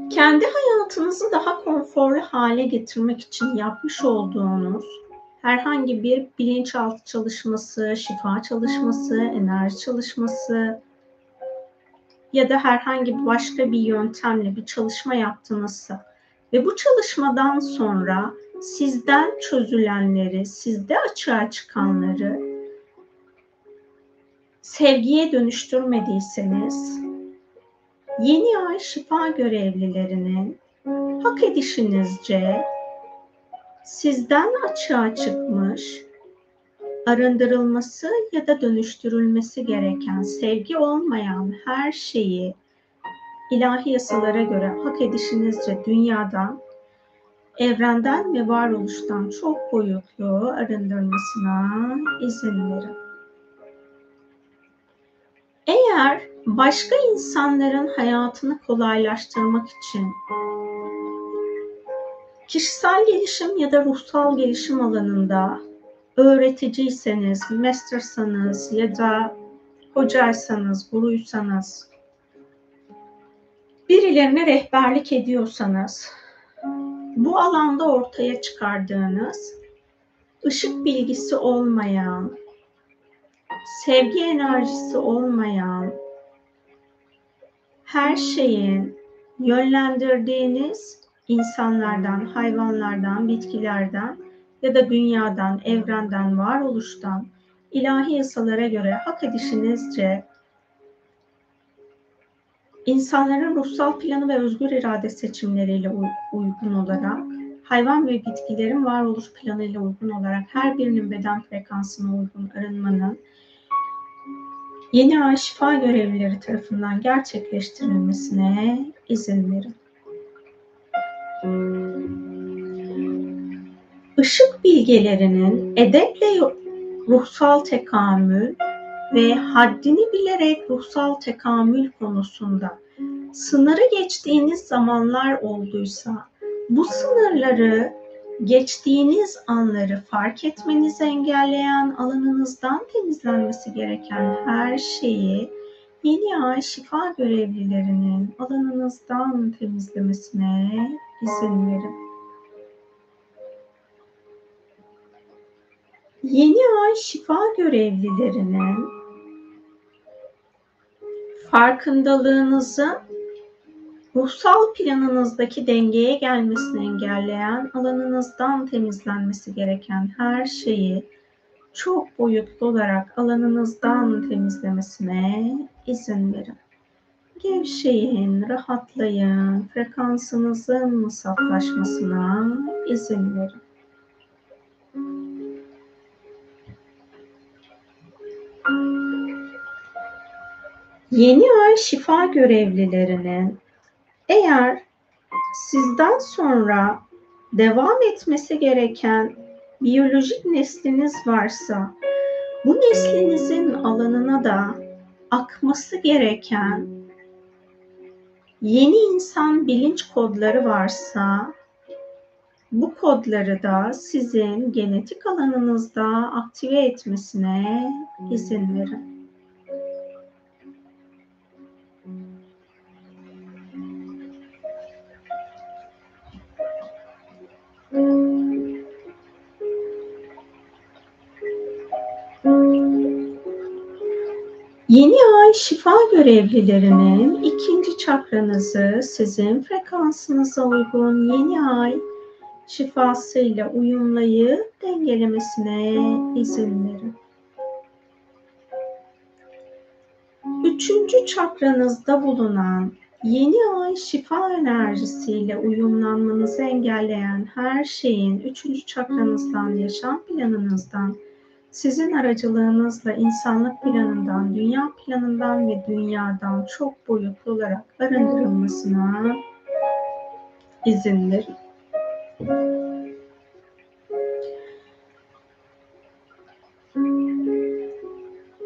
Kendi hayatınızı daha konforlu hale getirmek için yapmış olduğunuz herhangi bir bilinçaltı çalışması, şifa çalışması, enerji çalışması ya da herhangi bir başka bir yöntemle bir çalışma yaptınızsa ve bu çalışmadan sonra sizden çözülenleri, sizde açığa çıkanları sevgiye dönüştürmediyseniz yeni ay şifa görevlilerinin hak edişinizce sizden açığa çıkmış arındırılması ya da dönüştürülmesi gereken sevgi olmayan her şeyi ilahi yasalara göre hak edişinizce dünyadan, evrenden ve varoluştan çok boyutlu arındırmasına izin verin. Eğer başka insanların hayatını kolaylaştırmak için kişisel gelişim ya da ruhsal gelişim alanında öğreticiyseniz, mastersanız ya da hocaysanız, guruysanız, birilerine rehberlik ediyorsanız, bu alanda ortaya çıkardığınız ışık bilgisi olmayan, sevgi enerjisi olmayan, her şeyin yönlendirdiğiniz insanlardan, hayvanlardan, bitkilerden ya da dünyadan, evrenden, varoluştan ilahi yasalara göre hak edişinizce insanların ruhsal planı ve özgür irade seçimleriyle uygun olarak hayvan ve bitkilerin varoluş planıyla uygun olarak her birinin beden frekansına uygun arınmanın yeni ay şifa görevlileri tarafından gerçekleştirilmesine izin verin. Işık bilgelerinin edeple ruhsal tekamül ve haddini bilerek ruhsal tekamül konusunda sınırı geçtiğiniz zamanlar olduysa bu sınırları geçtiğiniz anları fark etmenizi engelleyen alanınızdan temizlenmesi gereken her şeyi yeni ay şifa görevlilerinin alanınızdan temizlemesine izin. Yeni ay şifa görevlilerinin farkındalığınızın ruhsal planınızdaki dengeye gelmesini engelleyen alanınızdan temizlenmesi gereken her şeyi çok boyutlu olarak alanınızdan temizlemesine izin verin. Gevşeyin, rahatlayın, frekansınızın saflaşmasına izin verin. Yeni ay şifa görevlilerinin eğer sizden sonra devam etmesi gereken biyolojik nesliniz varsa bu neslinizin alanına da akması gereken yeni insan bilinç kodları varsa bu kodları da sizin genetik alanınızda aktive etmesine izin verin. Yeni ay şifa görevlilerinin çakranızı sizin frekansınıza uygun yeni ay şifasıyla uyumlayıp dengelemesine izin verin. Üçüncü çakranızda bulunan yeni ay şifa enerjisiyle uyumlanmanızı engelleyen her şeyin üçüncü çakranızdan, yaşam planınızdan, sizin aracılığınızla insanlık planından, dünya planından ve dünyadan çok boyutlu olarak arındırılmasına izin verin.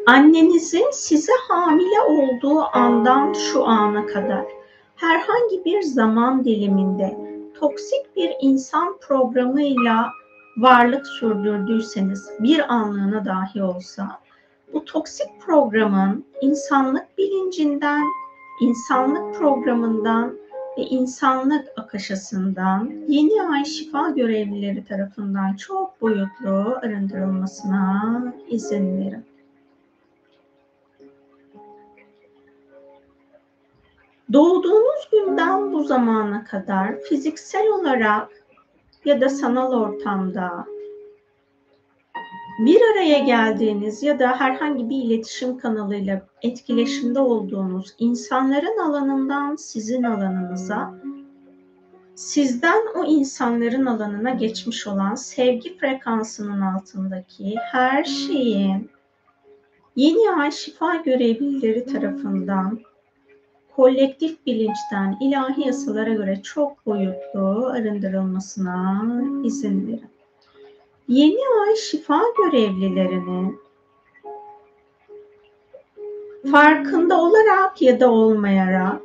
Annenizin size hamile olduğu andan şu ana kadar herhangi bir zaman diliminde toksik bir insan programıyla varlık sürdürdüyseniz bir anlığına dahi olsa bu toksik programın insanlık bilincinden, insanlık programından ve insanlık akışasından yeni ay şifa görevlileri tarafından çok boyutlu arındırılmasına izin verin. Doğduğunuz günden bu zamana kadar fiziksel olarak ya da sanal ortamda bir araya geldiğiniz ya da herhangi bir iletişim kanalıyla etkileşimde olduğunuz insanların alanından sizin alanınıza sizden o insanların alanına geçmiş olan sevgi frekansının altındaki her şeyin yeni ay şifa görevlileri tarafından kolektif bilinçten ilahi yasalara göre çok boyutlu arındırılmasına izin verin. Yeni ay şifa görevlilerinin farkında olarak ya da olmayarak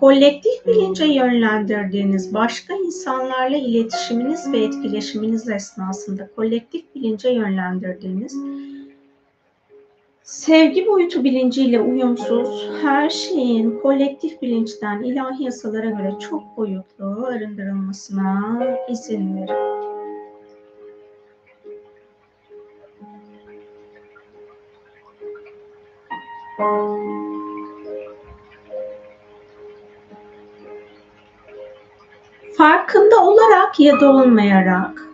kolektif bilince yönlendirdiğiniz başka insanlarla iletişiminiz ve etkileşiminiz esnasında kolektif bilince yönlendirdiğiniz sevgi boyutu bilinciyle uyumsuz her şeyin kolektif bilinçten ilahi yasalara göre çok boyutlu arındırılmasına izin verin. Farkında olarak ya da olmayarak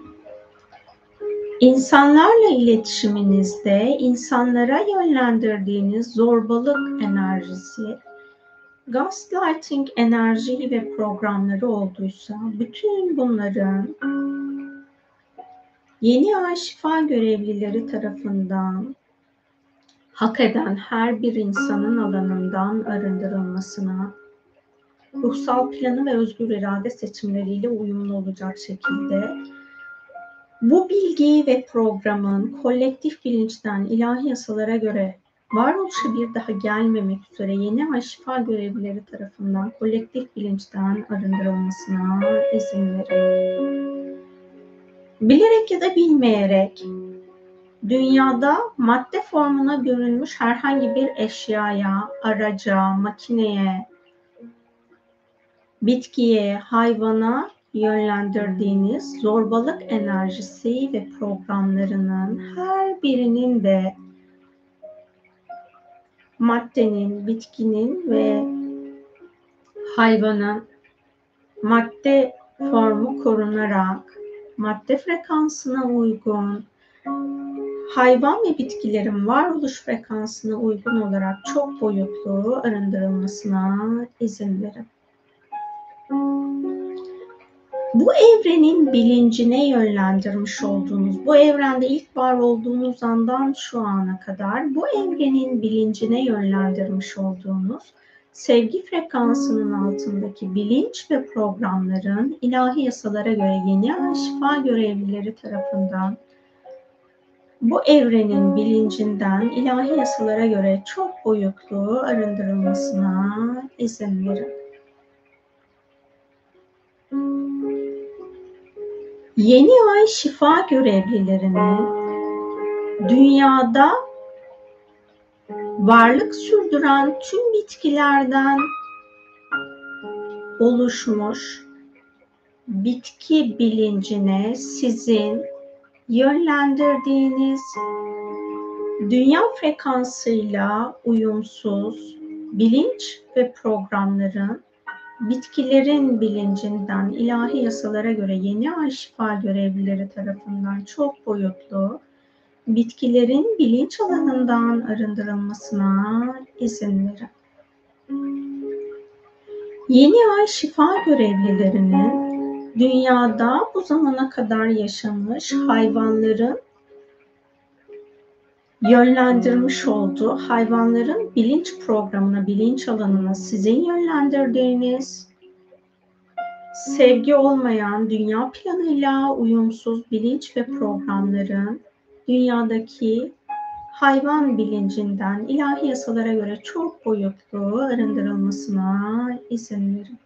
insanlarla iletişiminizde insanlara yönlendirdiğiniz zorbalık enerjisi, gaslighting enerji ve programları olduysa bütün bunların yeni ay şifa görevlileri tarafından hak eden her bir insanın alanından arındırılmasına, ruhsal planı ve özgür irade seçimleriyle uyumlu olacak şekilde bu bilgiyi ve programın kolektif bilinçten ilahi yasalara göre varoluşa bir daha gelmemek üzere yeni ay şifa görevlileri tarafından kolektif bilinçten arındırılmasına izin verin. Bilerek ya da bilmeyerek Dünyada madde formuna görünmüş herhangi bir eşyaya, araca, makineye, bitkiye, hayvana yönlendirdiğiniz zorbalık enerjisi ve programlarının her birinin de maddenin, bitkinin ve hayvanın madde formu korunarak madde frekansına uygun hayvan ve bitkilerin varoluş frekansına uygun olarak çok boyutlu arındırılmasına izin verin. Bu evrenin bilincine yönlendirmiş olduğunuz, bu evrende ilk var olduğunuz andan şu ana kadar bu evrenin bilincine yönlendirmiş olduğunuz sevgi frekansının altındaki bilinç ve programların ilahi yasalara göre yeni şifa görevlileri tarafından bu evrenin bilincinden ilahi yasalara göre çok boyutlu arındırılmasına izin verin. Yeni ay şifa görevlilerinin dünyada varlık sürdüren tüm bitkilerden oluşmuş bitki bilincine sizin yönlendirdiğiniz dünya frekansıyla uyumsuz bilinç ve programların bitkilerin bilincinden ilahi yasalara göre yeni ay şifa görevlileri tarafından çok boyutlu bitkilerin bilinç alanından arındırılmasına izin verin. Yeni ay şifa görevlilerinin dünyada bu zamana kadar yaşamış hayvanların yönlendirmiş olduğu hayvanların bilinç programına, bilinç alanına sizin yönlendirdiğiniz sevgi olmayan dünya planıyla uyumsuz bilinç ve programların dünyadaki hayvan bilincinden ilahi yasalara göre çok boyutlu arındırılmasına izin verin.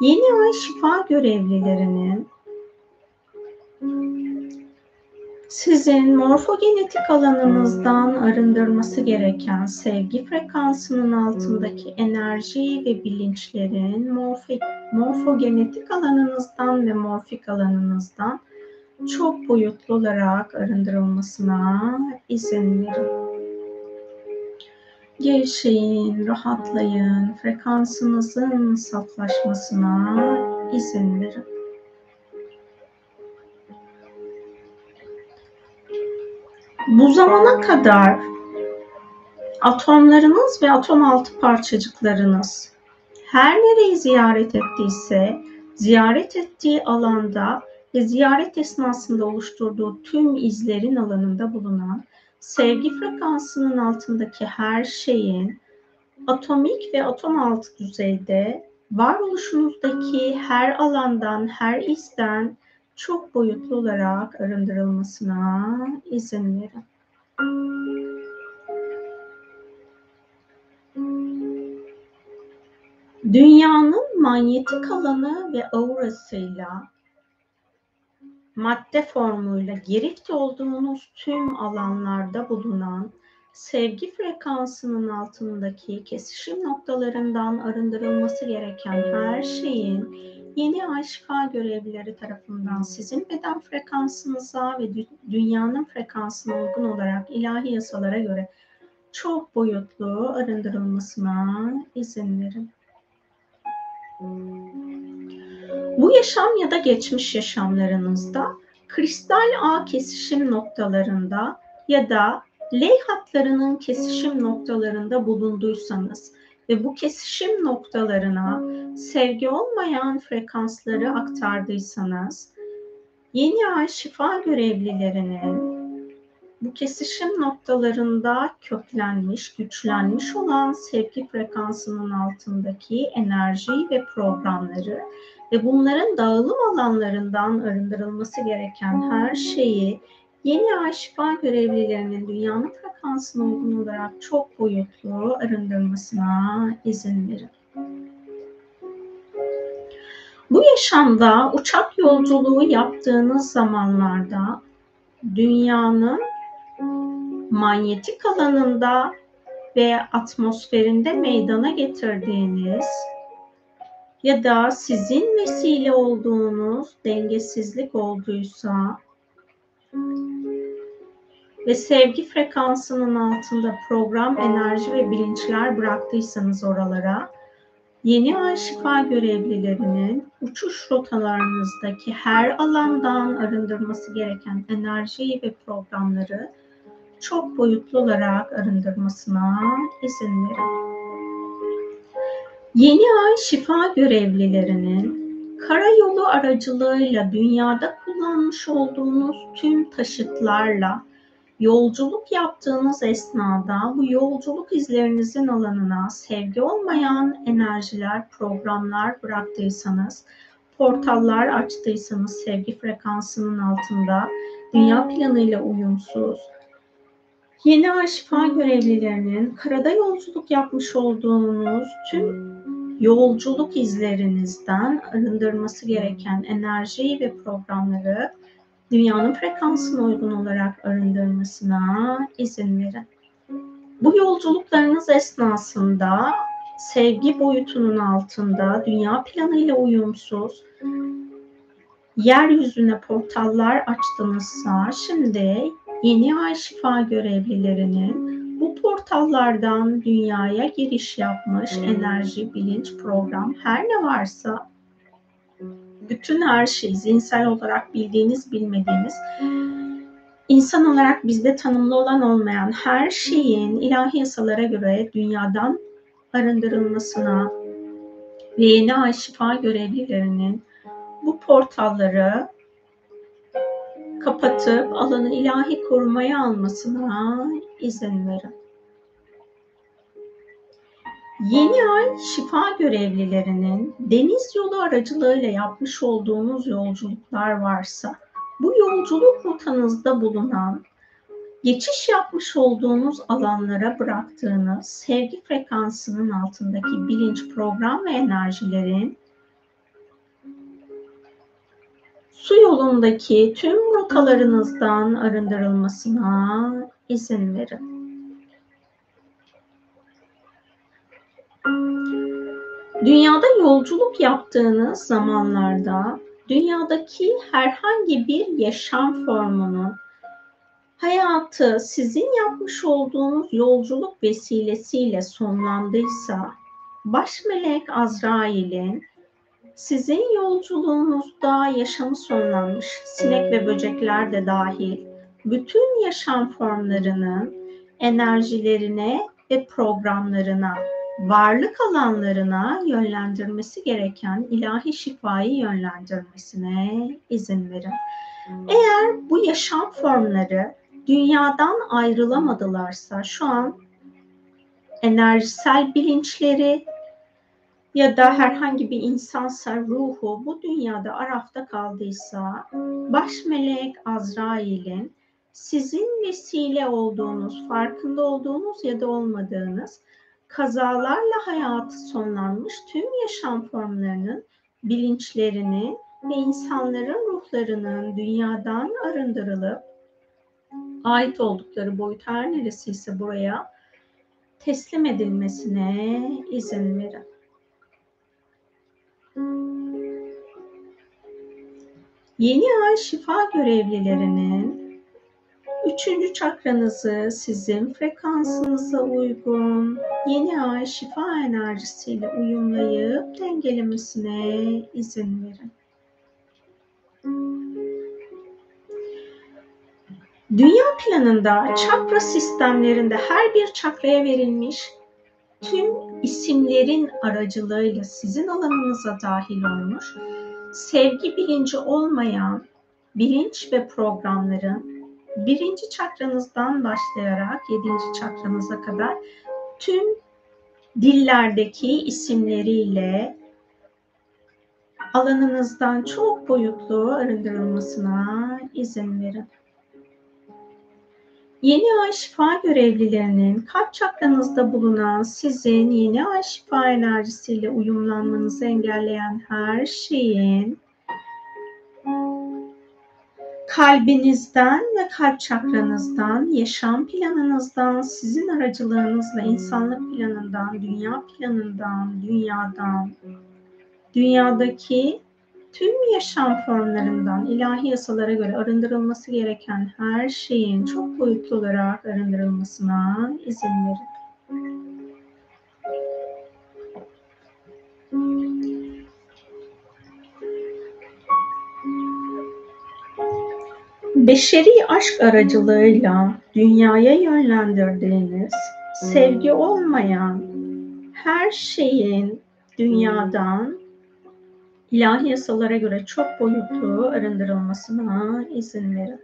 Yeni ay şifa görevlilerinin sizin morfogenetik alanınızdan arındırması gereken sevgi frekansının altındaki enerji ve bilinçlerin morfik, morfogenetik alanınızdan ve morfik alanınızdan çok boyutlu olarak arındırılmasına izin verin. Gevşeyin, rahatlayın, frekansınızın saflaşmasına izin verin. Bu zamana kadar atomlarınız ve atom altı parçacıklarınız her nereyi ziyaret ettiyse, ziyaret ettiği alanda ve ziyaret esnasında oluşturduğu tüm izlerin alanında bulunan sevgi frekansının altındaki her şeyin atomik ve atom altı düzeyde varoluşunuzdaki her alandan, her izden çok boyutlu olarak arındırılmasına izin verin. Dünyanın manyetik alanı ve aurasıyla madde formuyla girifte olduğunuz tüm alanlarda bulunan sevgi frekansının altındaki kesişim noktalarından arındırılması gereken her şeyin yeni ay şifa görevlileri tarafından sizin beden frekansınıza ve dünyanın frekansına uygun olarak ilahi yasalara göre çok boyutlu arındırılmasına izin verin. Bu yaşam ya da geçmiş yaşamlarınızda kristal ağ kesişim noktalarında ya da L hatlarının kesişim noktalarında bulunduysanız ve bu kesişim noktalarına sevgi olmayan frekansları aktardıysanız yeni ay şifa görevlilerinin bu kesişim noktalarında köklenmiş, güçlenmiş olan sevgi frekansının altındaki enerji ve programları ve bunların dağılım alanlarından arındırılması gereken her şeyi yeni ay şifa görevlilerinin dünyanın frekansına uygun olarak çok boyutlu arındırmasına izin verin. Bu yaşamda uçak yolculuğu yaptığınız zamanlarda dünyanın manyetik alanında ve atmosferinde meydana getirdiğiniz ya da sizin vesile olduğunuz dengesizlik olduysa ve sevgi frekansının altında program, enerji ve bilinçler bıraktıysanız oralara yeni ay şifa görevlilerinin uçuş rotalarınızdaki her alandan arındırması gereken enerjiyi ve programları çok boyutlu olarak arındırmasına izin verin. Yeni ay şifa görevlilerinin karayolu aracılığıyla dünyada kullanmış olduğunuz tüm taşıtlarla yolculuk yaptığınız esnada bu yolculuk izlerinizin alanına sevgi olmayan enerjiler, programlar bıraktıysanız, portallar açtıysanız sevgi frekansının altında, dünya planıyla uyumsuz, Yeni ay şifa görevlilerinin karada yolculuk yapmış olduğunuz tüm yolculuk izlerinizden arındırması gereken enerjiyi ve programları dünyanın frekansına uygun olarak arındırmasına izin verin. Bu yolculuklarınız esnasında sevgi boyutunun altında dünya planıyla uyumsuz yeryüzüne portallar açtınızsa şimdi yeni ay şifa görevlilerinin bu portallardan dünyaya giriş yapmış enerji, bilinç, program her ne varsa bütün her şey zihinsel olarak bildiğiniz, bilmediğiniz insan olarak bizde tanımlı olan olmayan her şeyin ilahi yasalara göre dünyadan arındırılmasına ve yeni ay şifa görevlilerinin bu portalları kapatıp alanı ilahi korumaya almasına izin verin. Yeni ay şifa görevlilerinin deniz yolu aracılığıyla yapmış olduğunuz yolculuklar varsa bu yolculuk rotanızda bulunan geçiş yapmış olduğunuz alanlara bıraktığınız sevgi frekansının altındaki bilinç, program ve enerjilerin su yolundaki tüm rotalarınızdan arındırılmasına izin verin. Dünyada yolculuk yaptığınız zamanlarda dünyadaki herhangi bir yaşam formunun hayatı sizin yapmış olduğunuz yolculuk vesilesiyle sonlandıysa baş melek Azrail'in sizin yolculuğunuzda yaşamı sonlanmış sinek ve böcekler de dahil bütün yaşam formlarının enerjilerine ve programlarına, varlık alanlarına yönlendirmesi gereken ilahi şifayı yönlendirmesine izin verin. Eğer bu yaşam formları dünyadan ayrılamadılarsa şu an enerjisel bilinçleri ya da herhangi bir insansa ruhu bu dünyada arafta kaldıysa baş melek Azrail'in sizin vesile olduğunuz, farkında olduğunuz ya da olmadığınız kazalarla hayatı sonlanmış tüm yaşam formlarının bilinçlerini ve insanların ruhlarının dünyadan arındırılıp ait oldukları boyut her neresiyse buraya teslim edilmesine izin verin. Yeni ay şifa görevlilerinin üçüncü çakranızı sizin frekansınıza uygun yeni ay şifa enerjisiyle uyumlayıp dengelemesine izin verin. Dünya planında çakra sistemlerinde her bir çakraya verilmiş tüm isimlerin aracılığıyla sizin alanınıza dahil olmuş, sevgi bilinci olmayan bilinç ve programların birinci çakranızdan başlayarak yedinci çakranıza kadar tüm dillerdeki isimleriyle alanınızdan çok boyutlu arındırılmasına izin verin. Yeni ay şifa görevlilerinin kalp çakranızda bulunan sizin yeni ay şifa enerjisiyle uyumlanmanızı engelleyen her şeyin kalbinizden ve kalp çakranızdan, yaşam planınızdan, sizin aracılığınızla insanlık planından, dünya planından, dünyadan, dünyadaki tüm yaşam formlarından ilahi yasalara göre arındırılması gereken her şeyin çok boyutlu olarak arındırılmasına izin verin. Beşeri aşk aracılığıyla dünyaya yönlendirdiğiniz sevgi olmayan her şeyin dünyadan ilahi yasalara göre çok boyutlu arındırılmasına izin verin.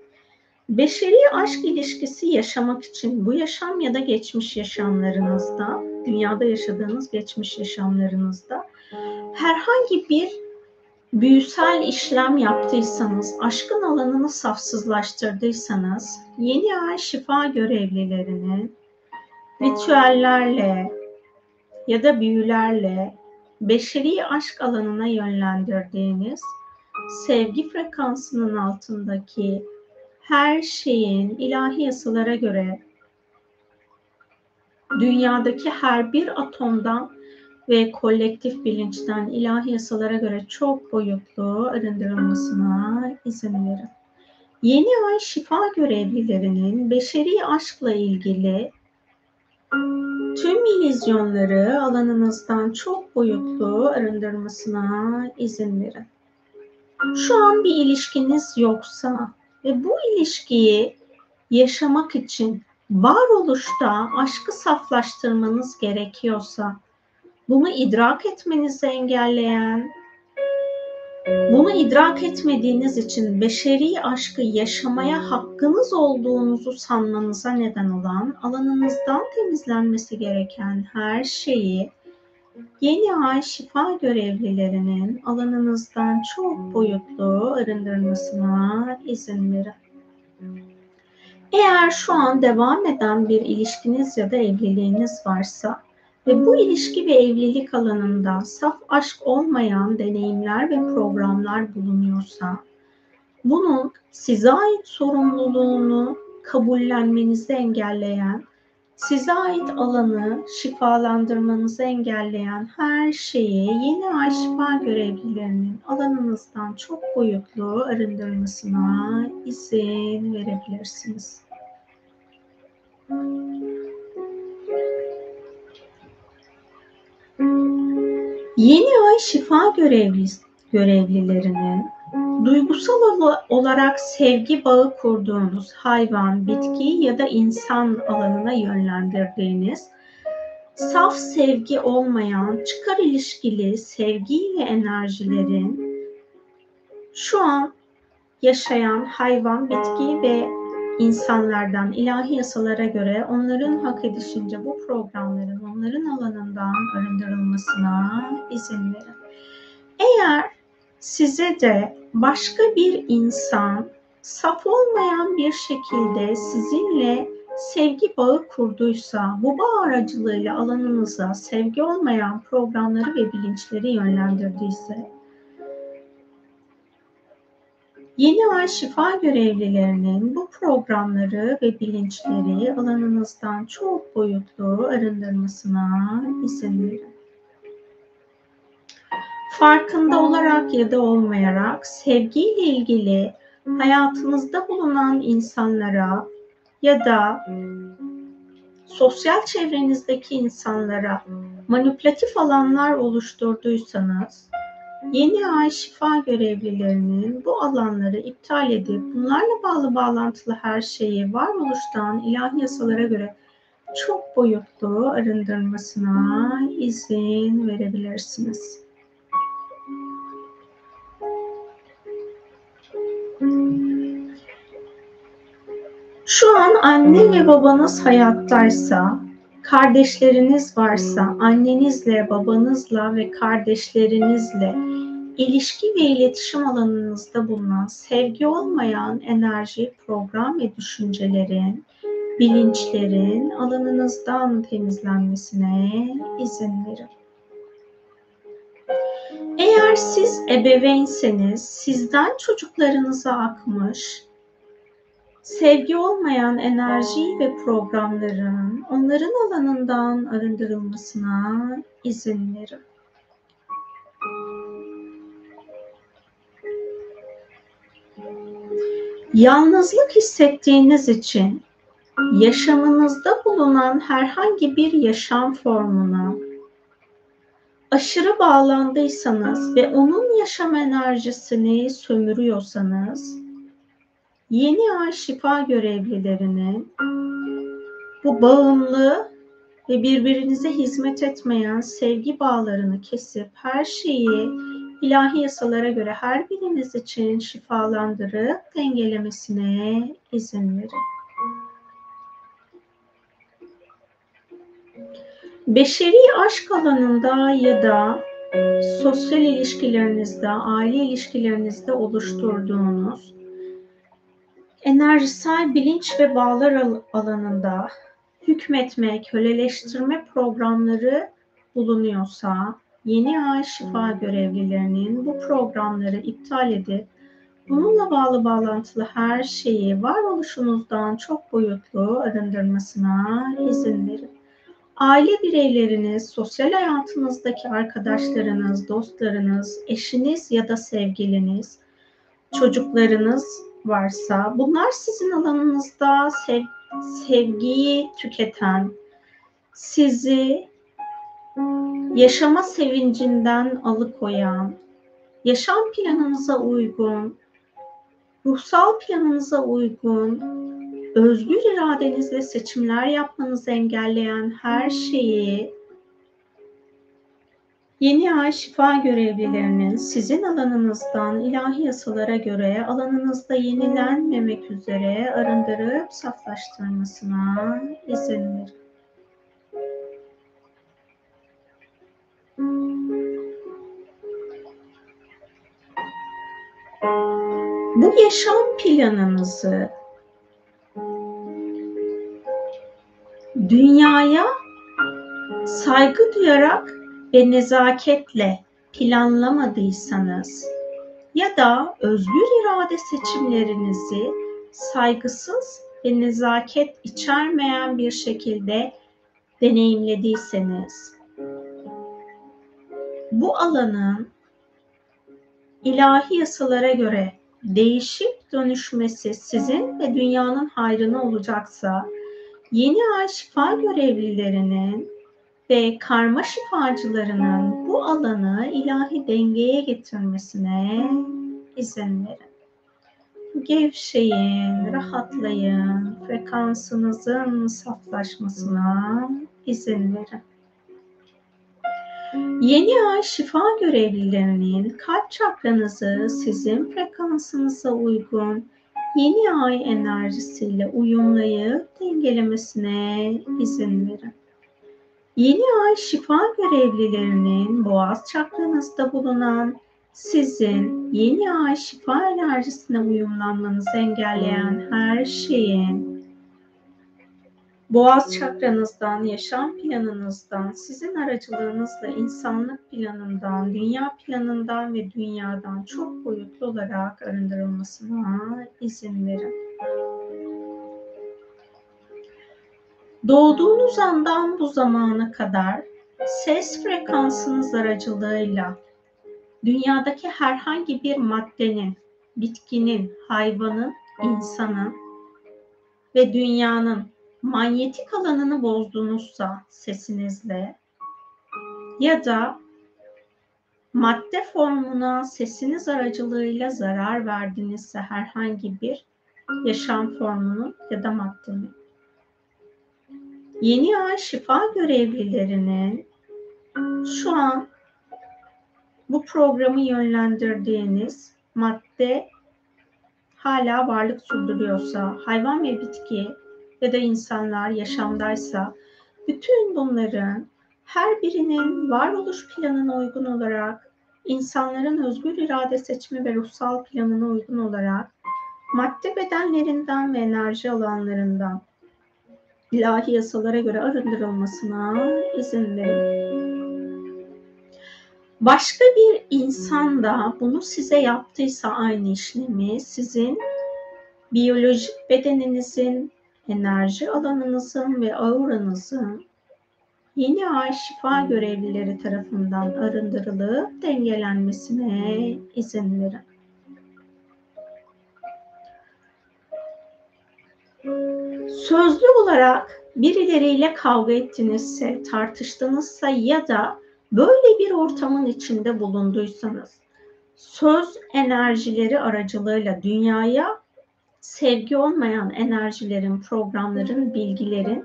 Beşeri aşk ilişkisi yaşamak için bu yaşam ya da geçmiş yaşamlarınızda, dünyada yaşadığınız geçmiş yaşamlarınızda herhangi bir büyüsel işlem yaptıysanız, aşkın alanını safsızlaştırdıysanız, yeni ay şifa görevlilerinin ritüellerle ya da büyülerle beşeri aşk alanına yönlendirdiğiniz sevgi frekansının altındaki her şeyin ilahi yasalara göre dünyadaki her bir atomdan ve kolektif bilinçten ilahi yasalara göre çok boyutlu arındırılmasına izin verin. Yeni ay şifa görevlilerinin beşeri aşkla ilgili tüm ilizyonları alanınızdan çok boyutlu arındırmasına izin verin. Şu an bir ilişkiniz yoksa ve bu ilişkiyi yaşamak için varoluşta aşkı saflaştırmanız gerekiyorsa bunu idrak etmenizi engelleyen bunu idrak etmediğiniz için beşeri aşkı yaşamaya hakkınız olduğunuzu sanmanıza neden olan alanınızdan temizlenmesi gereken her şeyi yeni ay şifa görevlilerinin alanınızdan çok boyutlu arındırmasına izin verin. Eğer şu an devam eden bir ilişkiniz ya da evliliğiniz varsa ve bu ilişki ve evlilik alanında saf aşk olmayan deneyimler ve programlar bulunuyorsa bunun size ait sorumluluğunu kabullenmenizi engelleyen, size ait alanı şifalandırmanızı engelleyen her şeyi yeni ay şifa görevlilerinin alanınızdan çok boyutlu arındırmasına izin verebilirsiniz. Yeni ay şifa görevli, görevlilerinin duygusal olarak sevgi bağı kurduğunuz hayvan, bitki ya da insan alanına yönlendirdiğiniz saf sevgi olmayan, çıkar ilişkili sevgiyle enerjilerin şu an yaşayan hayvan, bitki ve insanlardan ilahi yasalara göre onların hak edişince bu programların onların alanından arındırılmasına izin verin. Eğer size de başka bir insan saf olmayan bir şekilde sizinle sevgi bağı kurduysa, bu bağ aracılığıyla alanınıza sevgi olmayan programları ve bilinçleri yönlendirdiyse, Yeni ay şifa görevlilerinin bu programları ve bilinçleri alanınızdan çok boyutlu arındırmasına izin verin. Farkında olarak ya da olmayarak sevgiyle ilgili hayatınızda bulunan insanlara ya da sosyal çevrenizdeki insanlara manipülatif alanlar oluşturduysanız Yeni ay şifa görevlilerinin bu alanları iptal edip bunlarla bağlı bağlantılı her şeyi varoluştan ilahi yasalara göre çok boyutlu arındırmasına izin verebilirsiniz. Şu an anne ve babanız hayattaysa kardeşleriniz varsa annenizle, babanızla ve kardeşlerinizle ilişki ve iletişim alanınızda bulunan sevgi olmayan enerji, program ve düşüncelerin, bilinçlerin alanınızdan temizlenmesine izin verin. Eğer siz ebeveynseniz sizden çocuklarınıza akmış sevgi olmayan enerji ve programların onların alanından arındırılmasına izin verin. Yalnızlık hissettiğiniz için yaşamınızda bulunan herhangi bir yaşam formuna aşırı bağlandıysanız ve onun yaşam enerjisini sömürüyorsanız yeni ay şifa görevlilerinin bu bağımlı ve birbirinize hizmet etmeyen sevgi bağlarını kesip her şeyi ilahi yasalara göre her biriniz için şifalandırıp dengelemesine izin verin. Beşeri aşk alanında ya da sosyal ilişkilerinizde, aile ilişkilerinizde oluşturduğunuz enerjisel bilinç ve bağlar alanında hükmetme, köleleştirme programları bulunuyorsa yeni ay şifa görevlilerinin bu programları iptal edip bununla bağlı bağlantılı her şeyi varoluşunuzdan çok boyutlu arındırmasına izin verin. Aile bireyleriniz, sosyal hayatınızdaki arkadaşlarınız, dostlarınız, eşiniz ya da sevgiliniz, çocuklarınız varsa bunlar sizin alanınızda sev, sevgiyi tüketen, sizi yaşama sevincinden alıkoyan, yaşam planınıza uygun, ruhsal planınıza uygun, özgür iradenizle seçimler yapmanızı engelleyen her şeyi Yeni ay şifa görevlilerinin sizin alanınızdan ilahi yasalara göre alanınızda yenilenmemek üzere arındırıp saflaştırmasına izin verin. Bu yaşam planınızı dünyaya saygı duyarak ve nezaketle planlamadıysanız ya da özgür irade seçimlerinizi saygısız ve nezaket içermeyen bir şekilde deneyimlediyseniz bu alanın ilahi yasalara göre değişip dönüşmesi sizin ve dünyanın hayrına olacaksa yeni ay şifa görevlilerinin ve karma şifacılarının bu alanı ilahi dengeye getirmesine izin verin. Gevşeyin, rahatlayın, frekansınızın saflaşmasına izin verin. Yeni ay şifa görevlilerinin kalp çakranızı sizin frekansınıza uygun yeni ay enerjisiyle uyumlayıp dengelemesine izin verin. Yeni ay şifa görevlilerinin boğaz çakranızda bulunan sizin yeni ay şifa enerjisine uyumlanmanızı engelleyen her şeyin boğaz çakranızdan, yaşam planınızdan, sizin aracılığınızla insanlık planından, dünya planından ve dünyadan çok boyutlu olarak arındırılmasına izin verin. Doğduğunuz andan bu zamana kadar ses frekansınız aracılığıyla dünyadaki herhangi bir maddenin, bitkinin, hayvanın, insanın ve dünyanın manyetik alanını bozdunuzsa sesinizle ya da madde formuna sesiniz aracılığıyla zarar verdinizse herhangi bir yaşam formunun ya da maddenin yeni ay şifa görevlilerinin şu an bu programı yönlendirdiğiniz madde hala varlık sürdürüyorsa, hayvan ve bitki ya da insanlar yaşamdaysa bütün bunların her birinin varoluş planına uygun olarak insanların özgür irade seçimi ve ruhsal planına uygun olarak madde bedenlerinden ve enerji alanlarından ilahi yasalara göre arındırılmasına izin verin. Başka bir insan da bunu size yaptıysa aynı işlemi sizin biyolojik bedeninizin, enerji alanınızın ve auranızın yeni ay şifa görevlileri tarafından arındırılıp dengelenmesine izin verin. Sözlü olarak birileriyle kavga ettinizse, tartıştınızsa ya da böyle bir ortamın içinde bulunduysanız, söz enerjileri aracılığıyla dünyaya sevgi olmayan enerjilerin, programların, bilgilerin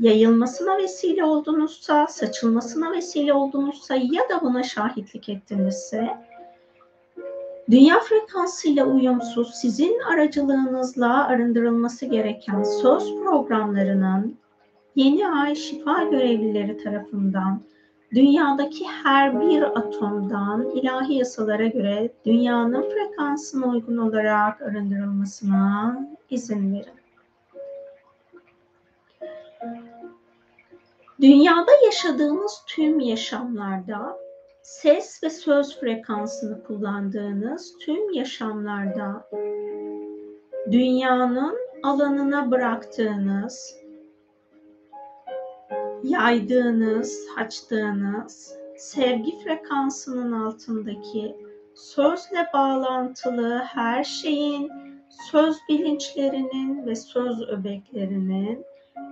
yayılmasına vesile oldunuzsa, saçılmasına vesile oldunuzsa ya da buna şahitlik ettinizse, dünya frekansıyla uyumsuz sizin aracılığınızla arındırılması gereken söz programlarının yeni ay şifa görevlileri tarafından dünyadaki her bir atomdan ilahi yasalara göre dünyanın frekansına uygun olarak arındırılmasına izin verin. Dünyada yaşadığınız tüm yaşamlarda ses ve söz frekansını kullandığınız tüm yaşamlarda dünyanın alanına bıraktığınız yaydığınız, açtığınız sevgi frekansının altındaki sözle bağlantılı her şeyin, söz bilinçlerinin ve söz öbeklerinin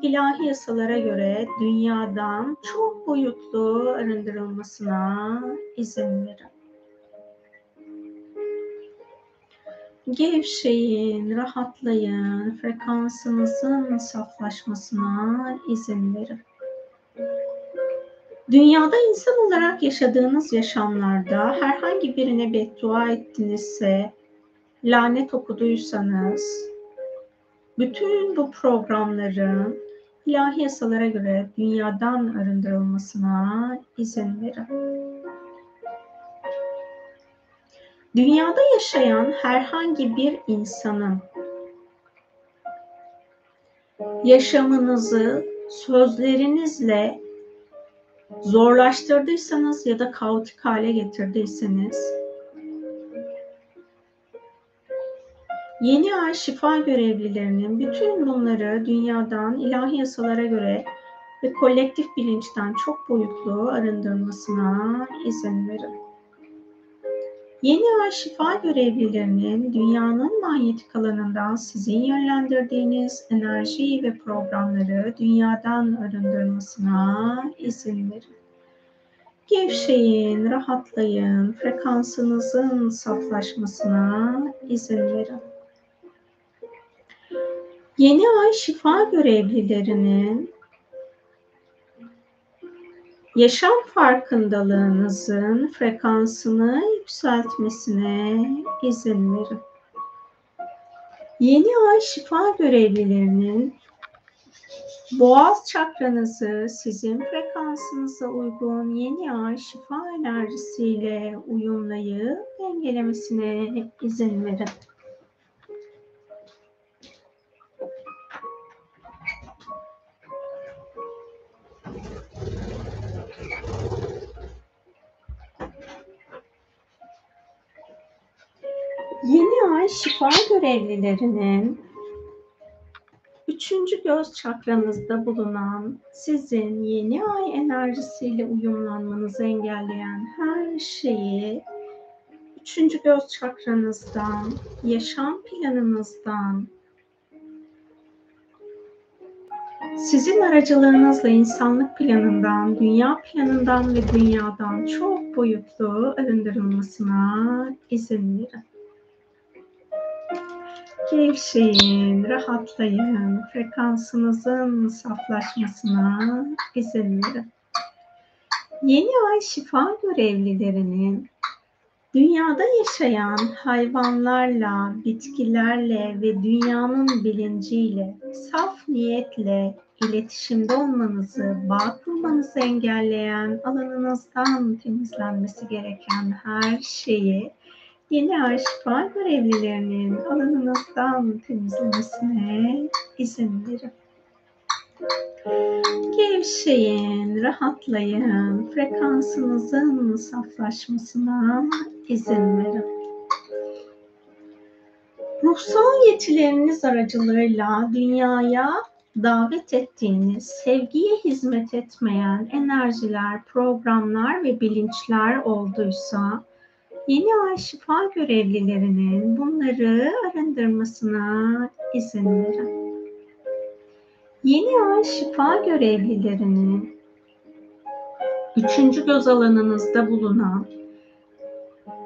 ilahi yasalara göre dünyadan çok boyutlu arındırılmasına izin verin. Gevşeyin, rahatlayın, frekansınızın saflaşmasına izin verin. Dünyada insan olarak yaşadığınız yaşamlarda herhangi birine beddua ettinizse, lanet okuduysanız, bütün bu programların ilahi yasalara göre dünyadan arındırılmasına izin verin. Dünyada yaşayan herhangi bir insanın yaşamınızı sözlerinizle zorlaştırdıysanız ya da kaotik hale getirdiyseniz yeni ay şifa görevlilerinin bütün bunları dünyadan ilahi yasalara göre ve kolektif bilinçten çok boyutlu arındırmasına izin verin. Yeni ay şifa görevlilerinin dünyanın manyetik alanından sizin yönlendirdiğiniz enerji ve programları dünyadan arındırmasına izin verin. Gevşeyin, rahatlayın, frekansınızın saflaşmasına izin verin. Yeni ay şifa görevlilerinin yaşam farkındalığınızın frekansını yükseltmesine izin verin. Yeni ay şifa görevlilerinin boğaz çakranızı sizin frekansınıza uygun yeni ay şifa enerjisiyle uyumlayıp dengelemesine izin verin. Şifa görevlilerinin üçüncü göz çakranızda bulunan sizin yeni ay enerjisiyle uyumlanmanızı engelleyen her şeyi üçüncü göz çakranızdan, yaşam planınızdan, sizin aracılığınızla insanlık planından, dünya planından ve dünyadan çok boyutlu arındırılmasına izin verin. Gevşeyin, rahatlayın, frekansınızın saflaşmasına izin verin. Yeni ay şifa görevlilerinin dünyada yaşayan hayvanlarla, bitkilerle ve dünyanın bilinciyle saf niyetle iletişimde olmanızı, bağ kurmanızı engelleyen alanınızdan temizlenmesi gereken her şeyi yeni ay şifa görevlilerinin alanınızdan temizlemesine izin verin. Gevşeyin, rahatlayın, frekansınızın saflaşmasına izin verin. Ruhsal yetileriniz aracılığıyla dünyaya davet ettiğiniz, sevgiye hizmet etmeyen enerjiler, programlar ve bilinçler olduysa, yeni ay şifa görevlilerinin bunları arındırmasına izin verin. Yeni ay şifa görevlilerinin üçüncü göz alanınızda bulunan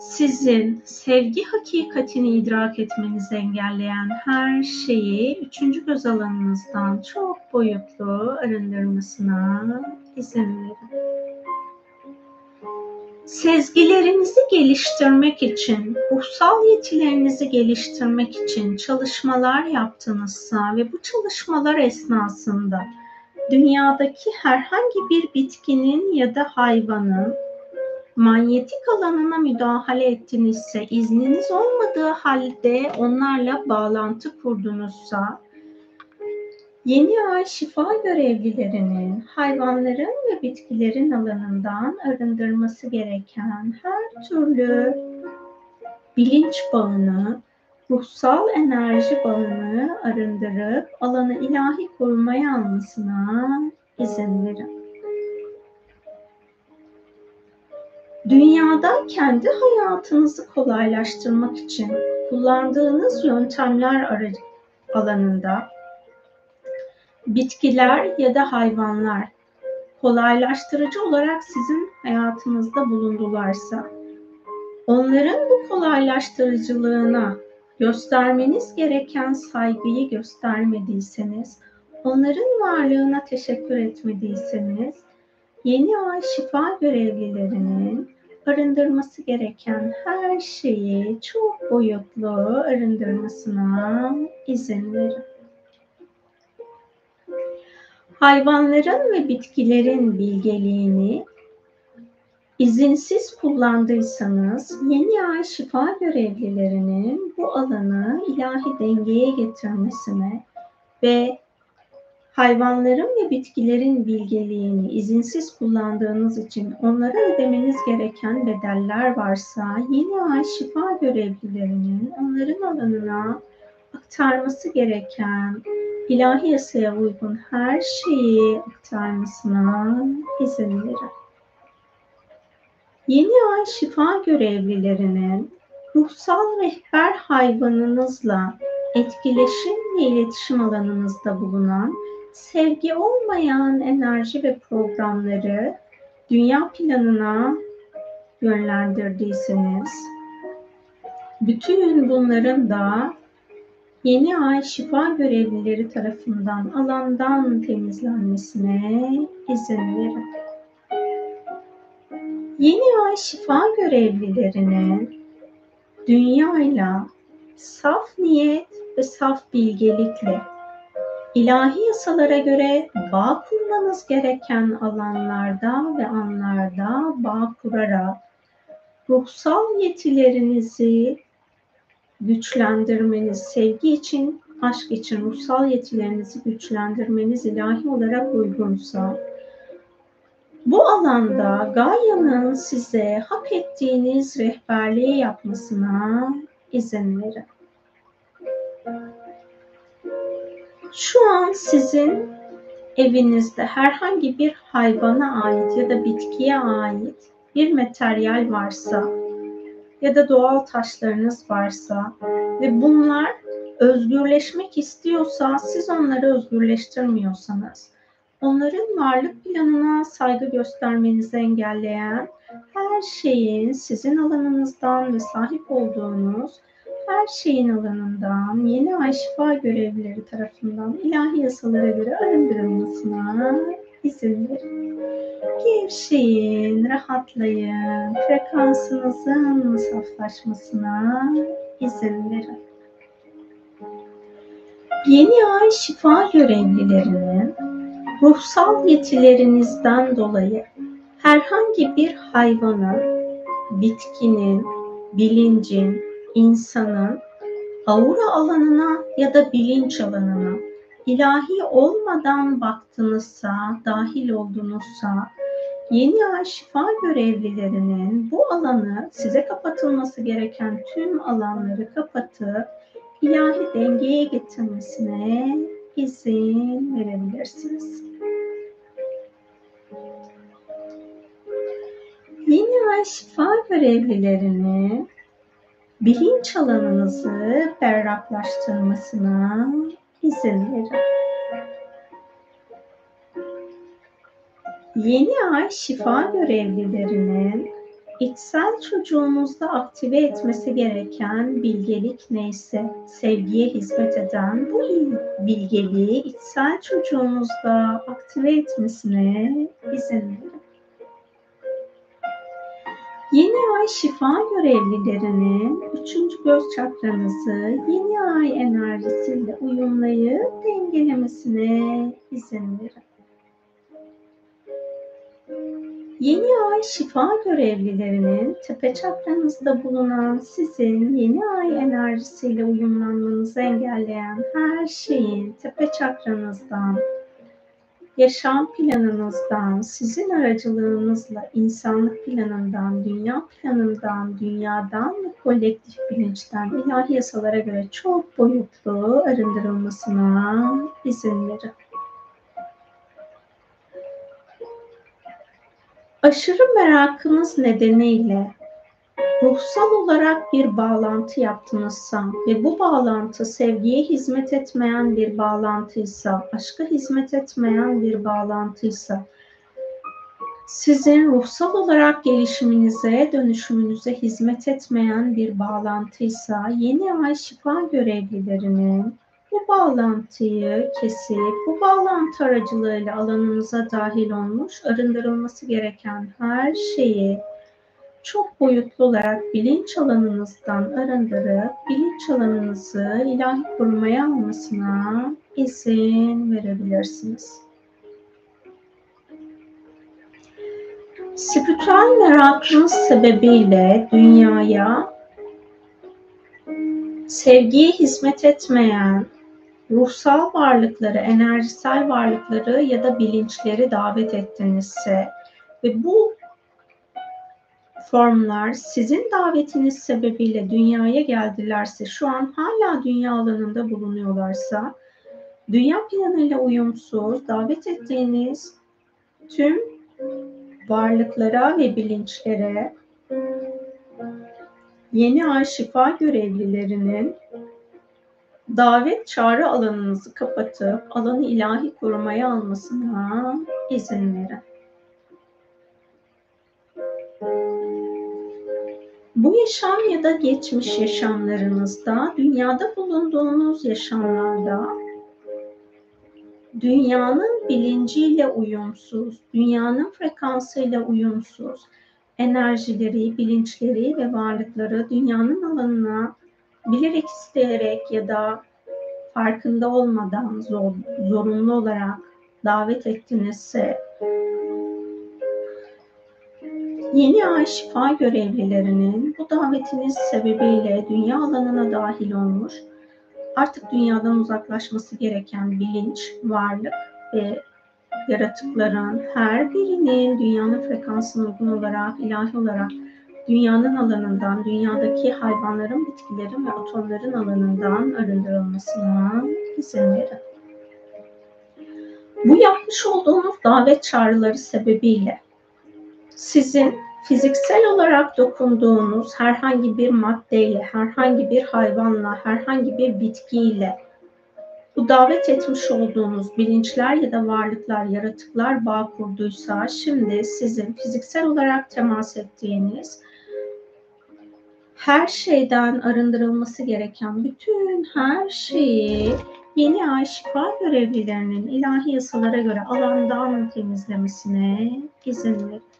sizin sevgi hakikatini idrak etmenizi engelleyen her şeyi üçüncü göz alanınızdan çok boyutlu arındırmasına izin verin. Sezgilerinizi geliştirmek için, ruhsal yetilerinizi geliştirmek için çalışmalar yaptınızsa ve bu çalışmalar esnasında dünyadaki herhangi bir bitkinin ya da hayvanın manyetik alanına müdahale ettinizse, izniniz olmadığı halde onlarla bağlantı kurdunuzsa, Yeni ay şifa görevlilerinin hayvanların ve bitkilerin alanından arındırması gereken her türlü bilinç bağını, ruhsal enerji bağını arındırıp alanı ilahi korumaya almasına izin verin. Dünyada kendi hayatınızı kolaylaştırmak için kullandığınız yöntemler alanında bitkiler ya da hayvanlar kolaylaştırıcı olarak sizin hayatınızda bulundularsa, onların bu kolaylaştırıcılığına göstermeniz gereken saygıyı göstermediyseniz, onların varlığına teşekkür etmediyseniz, yeni ay şifa görevlilerinin arındırması gereken her şeyi çok boyutlu arındırmasına izin verin hayvanların ve bitkilerin bilgeliğini izinsiz kullandıysanız yeni ay şifa görevlilerinin bu alanı ilahi dengeye getirmesine ve hayvanların ve bitkilerin bilgeliğini izinsiz kullandığınız için onlara ödemeniz gereken bedeller varsa yeni ay şifa görevlilerinin onların alanına aktarması gereken ilahi yasaya uygun her şeyi aktarmasına izin verin. Yeni ay şifa görevlilerinin ruhsal rehber hayvanınızla etkileşim ve iletişim alanınızda bulunan sevgi olmayan enerji ve programları dünya planına yönlendirdiyseniz bütün bunların da yeni ay şifa görevlileri tarafından alandan temizlenmesine izin verin. Yeni ay şifa görevlilerinin dünyayla saf niyet ve saf bilgelikle ilahi yasalara göre bağ kurmanız gereken alanlarda ve anlarda bağ kurarak ruhsal yetilerinizi güçlendirmeniz, sevgi için, aşk için ruhsal yetilerinizi güçlendirmeniz ilahi olarak uygunsa, bu alanda Gaia'nın size hak ettiğiniz rehberliği yapmasına izin verin. Şu an sizin evinizde herhangi bir hayvana ait ya da bitkiye ait bir materyal varsa ya da doğal taşlarınız varsa ve bunlar özgürleşmek istiyorsa siz onları özgürleştirmiyorsanız onların varlık planına saygı göstermenizi engelleyen her şeyin sizin alanınızdan ve sahip olduğunuz her şeyin alanından yeni ay şifa görevlileri tarafından ilahi yasalara göre arındırılmasına izin verin. Gevşeyin, rahatlayın, frekansınızın saflaşmasına izin verin. Yeni ay şifa görevlilerinin ruhsal yetilerinizden dolayı herhangi bir hayvanın, bitkinin, bilincin, insanın aura alanına ya da bilinç alanına ilahi olmadan baktınızsa, dahil oldunuzsa, yeni ay şifa görevlilerinin bu alanı size kapatılması gereken tüm alanları kapatıp ilahi dengeye getirmesine izin verebilirsiniz. Yeni ay şifa görevlilerini bilinç alanınızı berraklaştırmasına izin verin. Yeni ay şifa görevlilerinin içsel çocuğunuzda aktive etmesi gereken bilgelik neyse, sevgiye hizmet eden bu bilgeliği içsel çocuğunuzda aktive etmesine izin verin. Yeni ay şifa görevlilerinin üçüncü göz çakranızı yeni ay enerjisiyle uyumlayıp dengelemesine izin verin. Yeni ay şifa görevlilerinin tepe çakranızda bulunan sizin yeni ay enerjisiyle uyumlanmanızı engelleyen her şeyin tepe çakranızdan yaşam planınızdan, sizin aracılığınızla insanlık planından, dünya planından, dünyadan ve kolektif bilinçten ilahi yasalara göre çok boyutlu arındırılmasına izin verin. Aşırı merakınız nedeniyle ruhsal olarak bir bağlantı yaptınızsa ve bu bağlantı sevgiye hizmet etmeyen bir bağlantıysa, aşka hizmet etmeyen bir bağlantıysa, sizin ruhsal olarak gelişiminize, dönüşümünüze hizmet etmeyen bir bağlantıysa, yeni ay şifa görevlilerinin bu bağlantıyı kesip, bu bağlantı aracılığıyla alanınıza dahil olmuş, arındırılması gereken her şeyi çok boyutlu olarak bilinç alanınızdan arındırıp bilinç alanınızı ilahi korumaya almasına izin verebilirsiniz. Spiritüel merakınız sebebiyle dünyaya sevgiye hizmet etmeyen ruhsal varlıkları, enerjisel varlıkları ya da bilinçleri davet ettinizse ve bu formlar sizin davetiniz sebebiyle dünyaya geldilerse, şu an hala dünya alanında bulunuyorlarsa, dünya planıyla uyumsuz davet ettiğiniz tüm varlıklara ve bilinçlere yeni ay şifa görevlilerinin davet çağrı alanınızı kapatıp alanı ilahi korumaya almasına izin verin. Bu yaşam ya da geçmiş yaşamlarınızda, dünyada bulunduğunuz yaşamlarda dünyanın bilinciyle uyumsuz, dünyanın frekansıyla uyumsuz, enerjileri, bilinçleri ve varlıkları dünyanın alanına bilerek isteyerek ya da farkında olmadan zor, zorunlu olarak davet ettinizse yeni ay şifa görevlilerinin bu davetiniz sebebiyle dünya alanına dahil olmuş, artık dünyadan uzaklaşması gereken bilinç, varlık ve yaratıkların her birinin dünyanın frekansına uygun olarak, ilahi olarak dünyanın alanından, dünyadaki hayvanların, bitkilerin ve atomların alanından arındırılmasına izin verin. Bu yapmış olduğunuz davet çağrıları sebebiyle sizin fiziksel olarak dokunduğunuz herhangi bir maddeyle, herhangi bir hayvanla, herhangi bir bitkiyle bu davet etmiş olduğunuz bilinçler ya da varlıklar, yaratıklar bağ kurduysa şimdi sizin fiziksel olarak temas ettiğiniz her şeyden arındırılması gereken bütün her şeyi yeni ay şifa görevlilerinin ilahi yasalara göre alandan temizlemesine izin verin.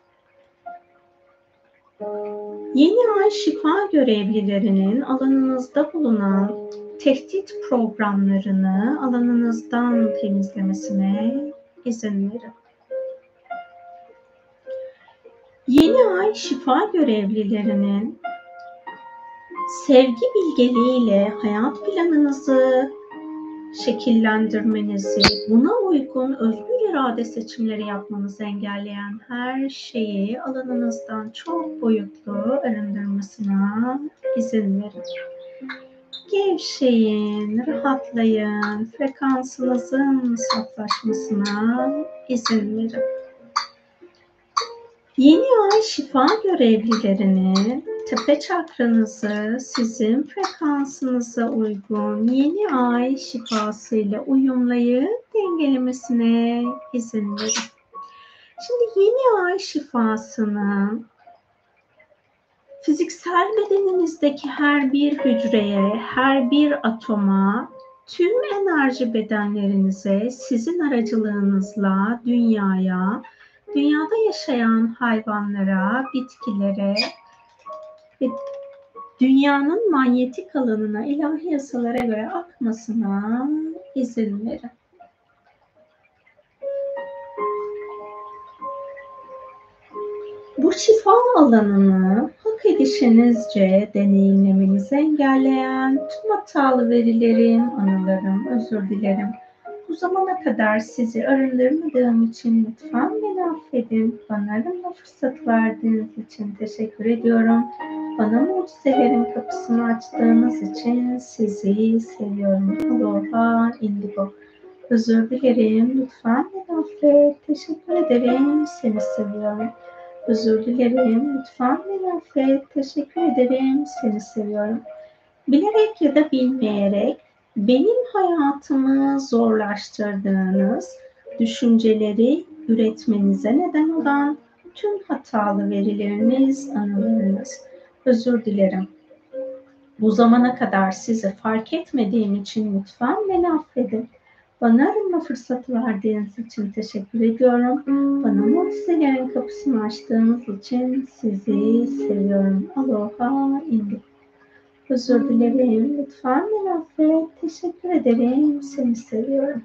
Yeni ay şifa görevlilerinin alanınızda bulunan tehdit programlarını alanınızdan temizlemesine izin verin. Yeni ay şifa görevlilerinin sevgi bilgeliğiyle hayat planınızı şekillendirmenizi, buna uygun özgür irade seçimleri yapmanızı engelleyen her şeyi alanınızdan çok boyutlu arındırmasına izin verin. Gevşeyin, rahatlayın, frekansınızın saflaşmasına izin verin. Yeni ay şifa görevlilerinin tepe çakranızı sizin frekansınıza uygun yeni ay şifasıyla uyumlayıp dengelemesine izin verin. Şimdi yeni ay şifasını fiziksel bedeninizdeki her bir hücreye, her bir atoma, tüm enerji bedenlerinize sizin aracılığınızla dünyaya, dünyada yaşayan hayvanlara, bitkilere ve dünyanın manyetik alanına ilahi yasalara göre akmasına izin verin. Bu şifa alanını hak edişinizce deneyimlemenizi engelleyen tüm hatalı verilerim, anılarım, özür dilerim. Bu zamana kadar sizi arındırmadığım için lütfen beni affedin. Bana arınma fırsat verdiğiniz için teşekkür ediyorum. Bana mucizelerin kapısını açtığınız için sizi seviyorum. Aloha indigo. Özür dilerim. Lütfen beni affet. Teşekkür ederim. Seni seviyorum. Özür dilerim. Lütfen beni affet. Teşekkür ederim. Seni seviyorum. Bilerek ya da bilmeyerek benim hayatımı zorlaştırdığınız düşünceleri üretmenize neden olan tüm hatalı verileriniz, anılarınız. Özür dilerim. Bu zamana kadar sizi fark etmediğim için lütfen beni affedin. Bana arınma fırsatı verdiğiniz için teşekkür ediyorum. Bana mucizelerin kapısını açtığınız için sizi seviyorum. Aloha indigo. Özür dilerim. Lütfen beni affet. Teşekkür ederim. Seni seviyorum.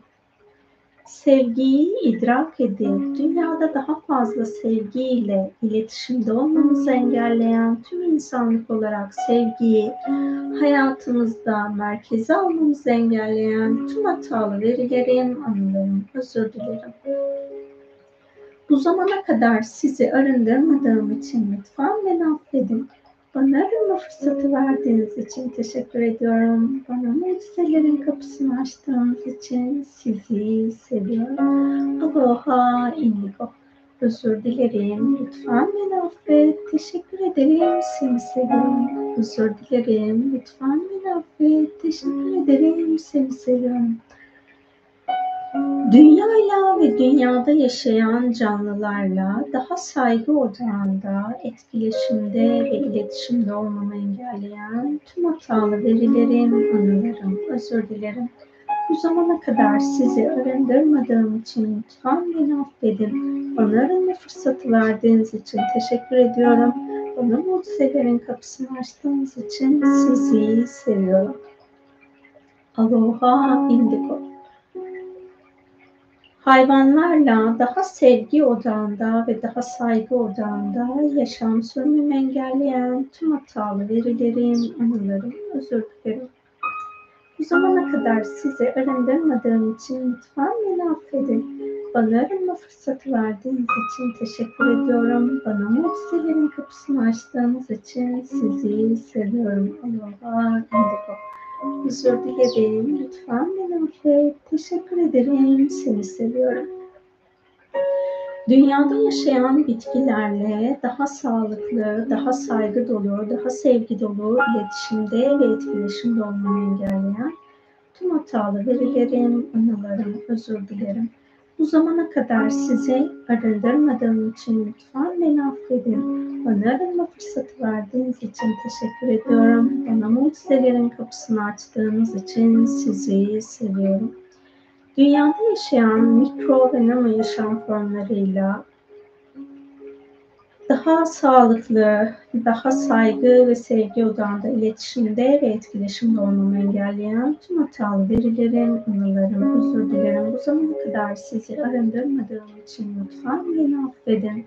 Sevgiyi idrak edip dünyada daha fazla sevgiyle iletişimde olmamızı engelleyen tüm insanlık olarak sevgiyi hayatımızda merkeze almamızı engelleyen tüm hatalı verilerin, anılarım, özür dilerim. Bu zamana kadar sizi arındırmadığım için lütfen beni affedin. Bana arama fırsatı verdiğiniz için teşekkür ediyorum. Bana mucizelerin kapısını açtığınız için sizi seviyorum. Aloha indigo. Özür dilerim. Lütfen beni affet. Teşekkür ederim. Seni seviyorum. Özür dilerim. Lütfen beni affet. Teşekkür ederim. Seni seviyorum. Dünyayla ve dünyada yaşayan canlılarla daha saygı odağında, etkileşimde ve iletişimde olmamı engelleyen tüm hatalı verilerim, anılarım, özür dilerim. Bu zamana kadar sizi arındırmadığım için lütfen beni affedin. Bana arınma fırsatı verdiğiniz için teşekkür ediyorum. Bana mucizelerin kapısını açtığınız için sizi seviyorum. Aloha Indigo. Hayvanlarla daha sevgi odağında ve daha saygı odağında yaşam sürmemi engelleyen tüm hatalı verilerim, anılarım, özür dilerim. Bu zamana kadar sizi arındırmadığım için lütfen beni affedin. Bana arınma fırsatı verdiğiniz için teşekkür ediyorum. Bana mucizelerin kapısını açtığınız için sizi seviyorum. Aloha Indigo. Özür dilerim. Lütfen beni affet. Teşekkür ederim. Seni seviyorum. Dünyada yaşayan bitkilerle daha sağlıklı, daha saygı dolu, daha sevgi dolu iletişimde ve etkileşimde olmamı engelleyen tüm hatalı verilerim, anılarım, özür dilerim. Bu zamana kadar sizi arındırmadığım için lütfen beni affedin. Bana arınma fırsatı verdiğiniz için teşekkür ediyorum. Bana mucizelerin kapısını açtığınız için sizi seviyorum. Dünyada yaşayan mikro ve nano yaşam formlarıyla daha sağlıklı, daha saygı ve sevgi odağında iletişimde ve etkileşimde olmamı engelleyen tüm hatalı verilerim, anılarım, özür dilerim. Bu zamana kadar sizi arındırmadığım için lütfen beni affedin.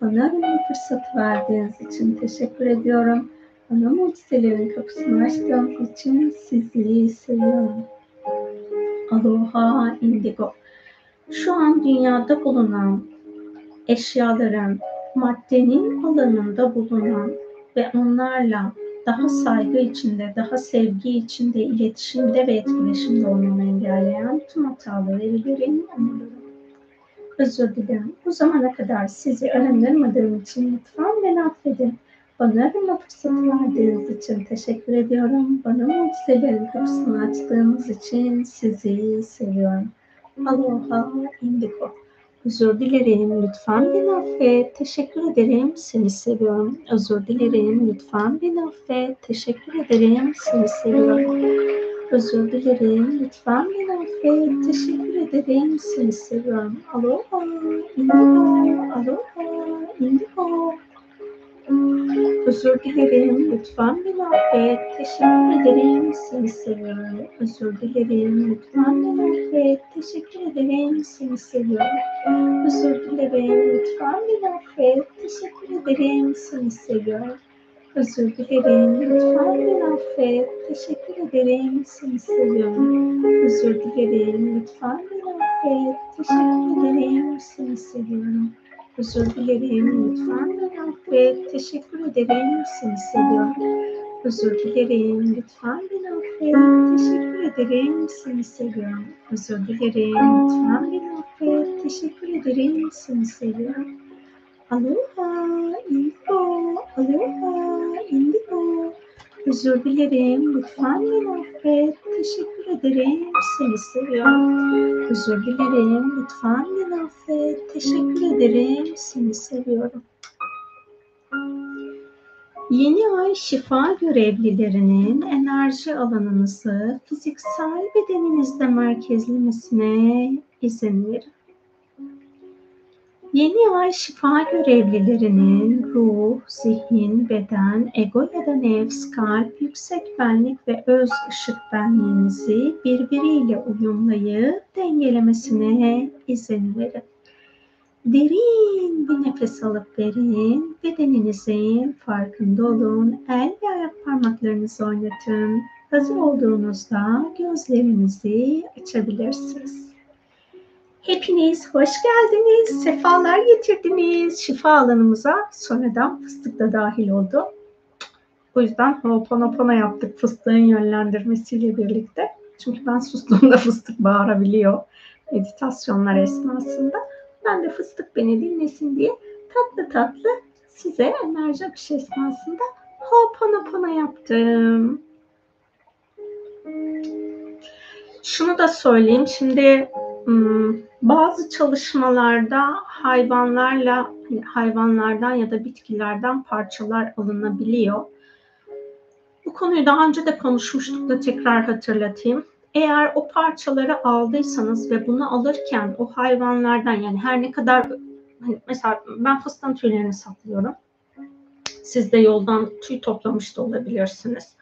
Bana arama fırsatı verdiğiniz için teşekkür ediyorum. Bana mucizelerin kapısını açtığınız için sizi seviyorum. Aloha Indigo. Şu an dünyada bulunan eşyaların, maddenin alanında bulunan ve onlarla daha saygı içinde, daha sevgi içinde, iletişimde ve etkileşimde olmamı engelleyen tüm verilerin anılarım. Özür dilerim. Bu zamana kadar sizi arındırmadığım için lütfen beni affedin. Bana arama fırsatı verdiğiniz için teşekkür ediyorum. Bana mucizelerin kapısını açtığınız için sizi seviyorum. Aloha Indigo. Özür dilerim. Lütfen beni affet. Teşekkür ederim. Seni seviyorum. Özür dilerim. Lütfen beni affet. Teşekkür ederim. Seni seviyorum. Özür dilerim. Lütfen beni affet. Teşekkür ederim. Seni seviyorum. Aloha. Indigo. Aloha. Indigo. Özür dilerim. Lütfen beni affet. Teşekkür ederim. Seni seviyorum. Özür dilerim. Lütfen beni affet. Teşekkür ederim. Seni seviyorum. Özür dilerim. Lütfen beni affet. Teşekkür ederim. Seni seviyorum. Özür dilerim. Lütfen beni affet. Teşekkür ederim. Seni seviyorum. Özür dilerim. Lütfen beni affet. Teşekkür ederim. Seni seviyorum. Özür dilerim. Lütfen beni affet. Teşekkür ederim. Seni seviyorum. Özür dilerim. Lütfen beni affet. Teşekkür ederim. Seni seviyorum. Özür dilerim. Lütfen beni affet. Teşekkür ederim. Seni seviyorum. Aloha, indigo, aloha, indigo. Özür dilerim, lütfen beni affet. Teşekkür ederim, seni seviyorum. Özür dilerim, lütfen beni affet. Teşekkür ederim, seni seviyorum. Yeni ay şifa görevlilerinin enerji alanınızı fiziksel bedeninizde merkezlemesine izin verin. Yeni ay şifa görevlilerinin ruh, zihin, beden, ego ya da nefs, kalp, yüksek benlik ve öz ışık benliğinizi birbiriyle uyumlayıp dengelemesine izin verin. Derin bir nefes alıp verin. Bedeninizin farkında olun. El ve ayak parmaklarınızı oynatın. Hazır olduğunuzda gözlerinizi açabilirsiniz. Hepiniz hoş geldiniz, sefalar getirdiniz şifa alanımıza. Sonradan fıstık da dahil oldu. O yüzden hoponopono yaptık fıstığın yönlendirmesiyle birlikte. Çünkü ben sustuğumda fıstık bağırabiliyor meditasyonlar esnasında. Ben de fıstık beni dinlesin diye tatlı tatlı size enerji akış esnasında hoponopono yaptım. Şunu da söyleyeyim. Şimdi bazı çalışmalarda hayvanlarla hayvanlardan ya da bitkilerden parçalar alınabiliyor. Bu konuyu daha önce de konuşmuştuk da tekrar hatırlatayım. Eğer o parçaları aldıysanız ve bunu alırken o hayvanlardan yani her ne kadar hani mesela ben fıstığın tüylerini saklıyorum. Siz de yoldan tüy toplamış da olabilirsiniz.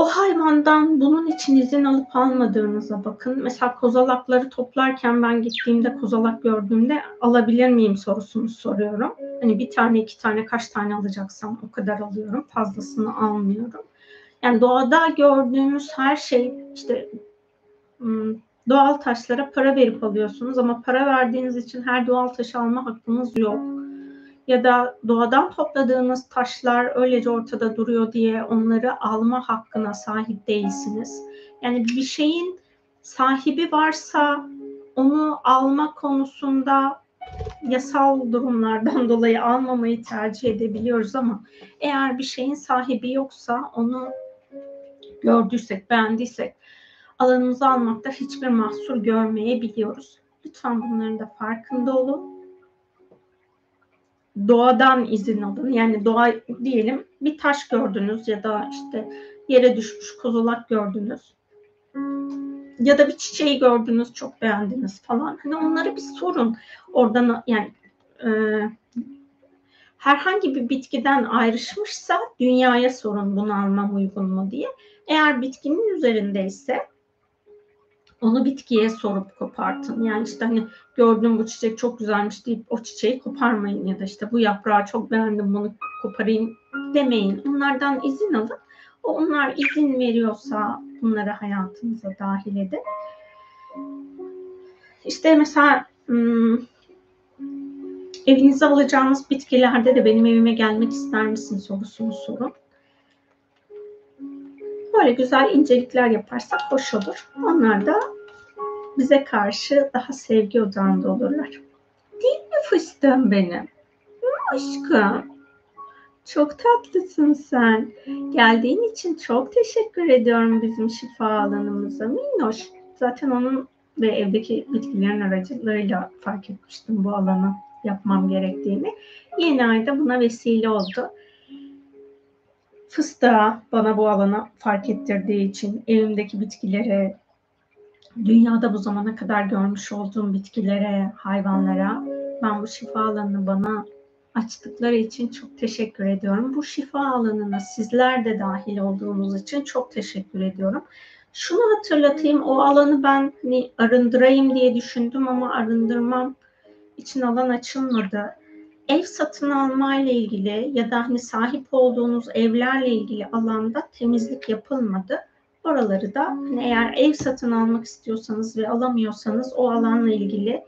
O hayvandan bunun için izin alıp almadığınıza bakın. Mesela kozalakları toplarken ben gittiğimde kozalak gördüğümde alabilir miyim sorusunu soruyorum. Hani bir tane iki tane kaç tane alacaksam o kadar alıyorum. Fazlasını almıyorum. Yani doğada gördüğümüz her şey işte hmm, doğal taşlara para verip alıyorsunuz ama para verdiğiniz için her doğal taşı alma hakkınız yok. Ya da doğadan topladığınız taşlar öylece ortada duruyor diye onları alma hakkına sahip değilsiniz. Yani bir şeyin sahibi varsa onu alma konusunda yasal durumlardan dolayı almamayı tercih edebiliyoruz ama eğer bir şeyin sahibi yoksa onu gördüysek, beğendiysek alanımıza almakta hiçbir mahsur görmeyebiliyoruz. Lütfen bunların da farkında olun. Doğadan izin alın. Yani doğa diyelim bir taş gördünüz ya da işte yere düşmüş kozolak gördünüz. Ya da bir çiçeği gördünüz çok beğendiniz falan. Hani onları bir sorun. Oradan yani e, herhangi bir bitkiden ayrışmışsa dünyaya sorun bunu almam uygun mu diye. Eğer bitkinin üzerindeyse onu bitkiye sorup kopartın. Yani işte hani gördüğüm bu çiçek çok güzelmiş deyip o çiçeği koparmayın ya da işte bu yaprağı çok beğendim bunu koparayım demeyin. Onlardan izin alın. Onlar izin veriyorsa bunları hayatınıza dahil edin. İşte mesela hmm, evinize alacağınız bitkilerde de benim evime gelmek ister misin sorusunu sorun. Böyle güzel incelikler yaparsak hoş olur. Onlar da bize karşı daha sevgi odağında olurlar. Değil mi fıstığım benim? Aşkım. Çok tatlısın sen. Geldiğin için çok teşekkür ediyorum bizim şifa alanımıza. Minnoş. Zaten onun ve evdeki bitkilerin aracılığıyla fark etmiştim bu alanı yapmam gerektiğini. Yeni ayda buna vesile oldu fıstığa bana bu alanı fark ettirdiği için evimdeki bitkilere, dünyada bu zamana kadar görmüş olduğum bitkilere, hayvanlara ben bu şifa alanını bana açtıkları için çok teşekkür ediyorum. Bu şifa alanına sizler de dahil olduğunuz için çok teşekkür ediyorum. Şunu hatırlatayım, o alanı ben hani arındırayım diye düşündüm ama arındırmam için alan açılmadı ev satın alma ile ilgili ya da hani sahip olduğunuz evlerle ilgili alanda temizlik yapılmadı. Oraları da hani eğer ev satın almak istiyorsanız ve alamıyorsanız o alanla ilgili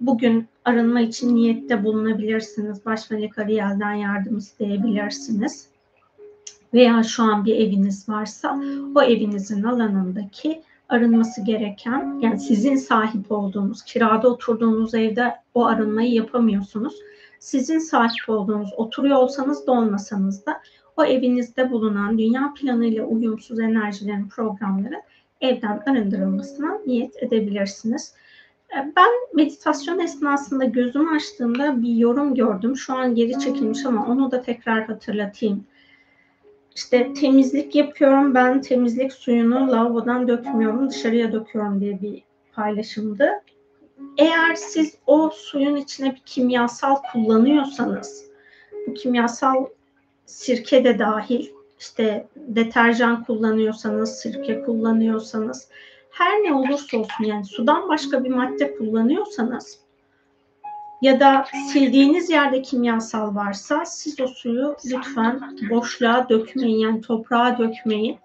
bugün arınma için niyette bulunabilirsiniz. Baş melek Ariel'den yardım isteyebilirsiniz. Veya şu an bir eviniz varsa o evinizin alanındaki arınması gereken yani sizin sahip olduğunuz kirada oturduğunuz evde o arınmayı yapamıyorsunuz. Sizin sahip olduğunuz oturuyor olsanız da olmasanız da o evinizde bulunan dünya planıyla uyumsuz enerjilerin programları evden arındırılmasına niyet edebilirsiniz. Ee, ben meditasyon esnasında gözümü açtığımda bir yorum gördüm. Şu an geri çekilmiş ama onu da tekrar hatırlatayım işte temizlik yapıyorum ben temizlik suyunu lavabodan dökmüyorum dışarıya döküyorum diye bir paylaşımdı. Eğer siz o suyun içine bir kimyasal kullanıyorsanız bu kimyasal sirke de dahil işte deterjan kullanıyorsanız sirke kullanıyorsanız her ne olursa olsun yani sudan başka bir madde kullanıyorsanız ya da sildiğiniz yerde kimyasal varsa siz o suyu lütfen boşluğa dökmeyin yani toprağa dökmeyin.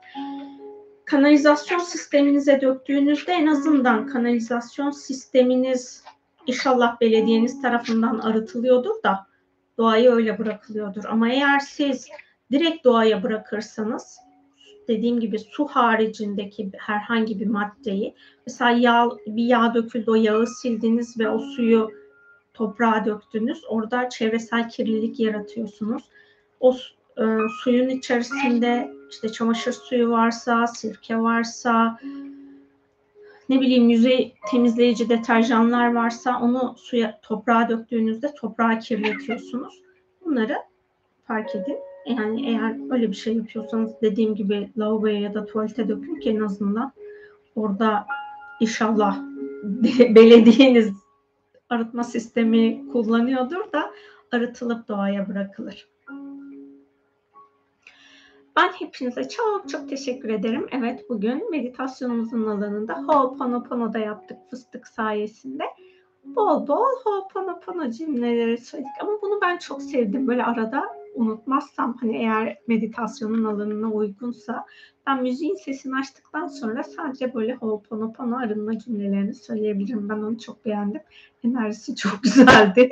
Kanalizasyon sisteminize döktüğünüzde en azından kanalizasyon sisteminiz inşallah belediyeniz tarafından arıtılıyordur da doğaya öyle bırakılıyordur. Ama eğer siz direkt doğaya bırakırsanız dediğim gibi su haricindeki herhangi bir maddeyi mesela yağ, bir yağ döküldü o yağı sildiniz ve o suyu toprağa döktünüz. Orada çevresel kirlilik yaratıyorsunuz. O e, suyun içerisinde işte çamaşır suyu varsa, sirke varsa, ne bileyim yüzey temizleyici deterjanlar varsa onu suya toprağa döktüğünüzde toprağı kirletiyorsunuz. Bunları fark edin. Yani eğer öyle bir şey yapıyorsanız dediğim gibi lavaboya ya da tuvalete dökün ki en azından orada inşallah belediyeniz arıtma sistemi kullanıyordur da arıtılıp doğaya bırakılır. Ben hepinize çok çok teşekkür ederim. Evet bugün meditasyonumuzun alanında Ho'oponopono'da yaptık fıstık sayesinde. Bol bol Ho'oponopono cümleleri söyledik ama bunu ben çok sevdim. Böyle arada unutmazsam hani eğer meditasyonun alanına uygunsa ben müziğin sesini açtıktan sonra sadece böyle Ho'oponopono arınma cümlelerini söyleyebilirim. Ben onu çok beğendim. Enerjisi çok güzeldi.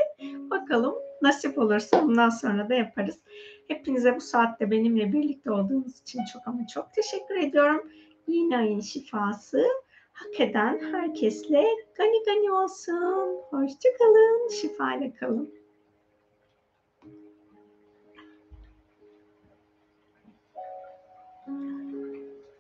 Bakalım nasip olursa bundan sonra da yaparız. Hepinize bu saatte benimle birlikte olduğunuz için çok ama çok teşekkür ediyorum. Yeni ayın şifası hak eden herkesle gani gani olsun. Hoşçakalın, şifayla kalın.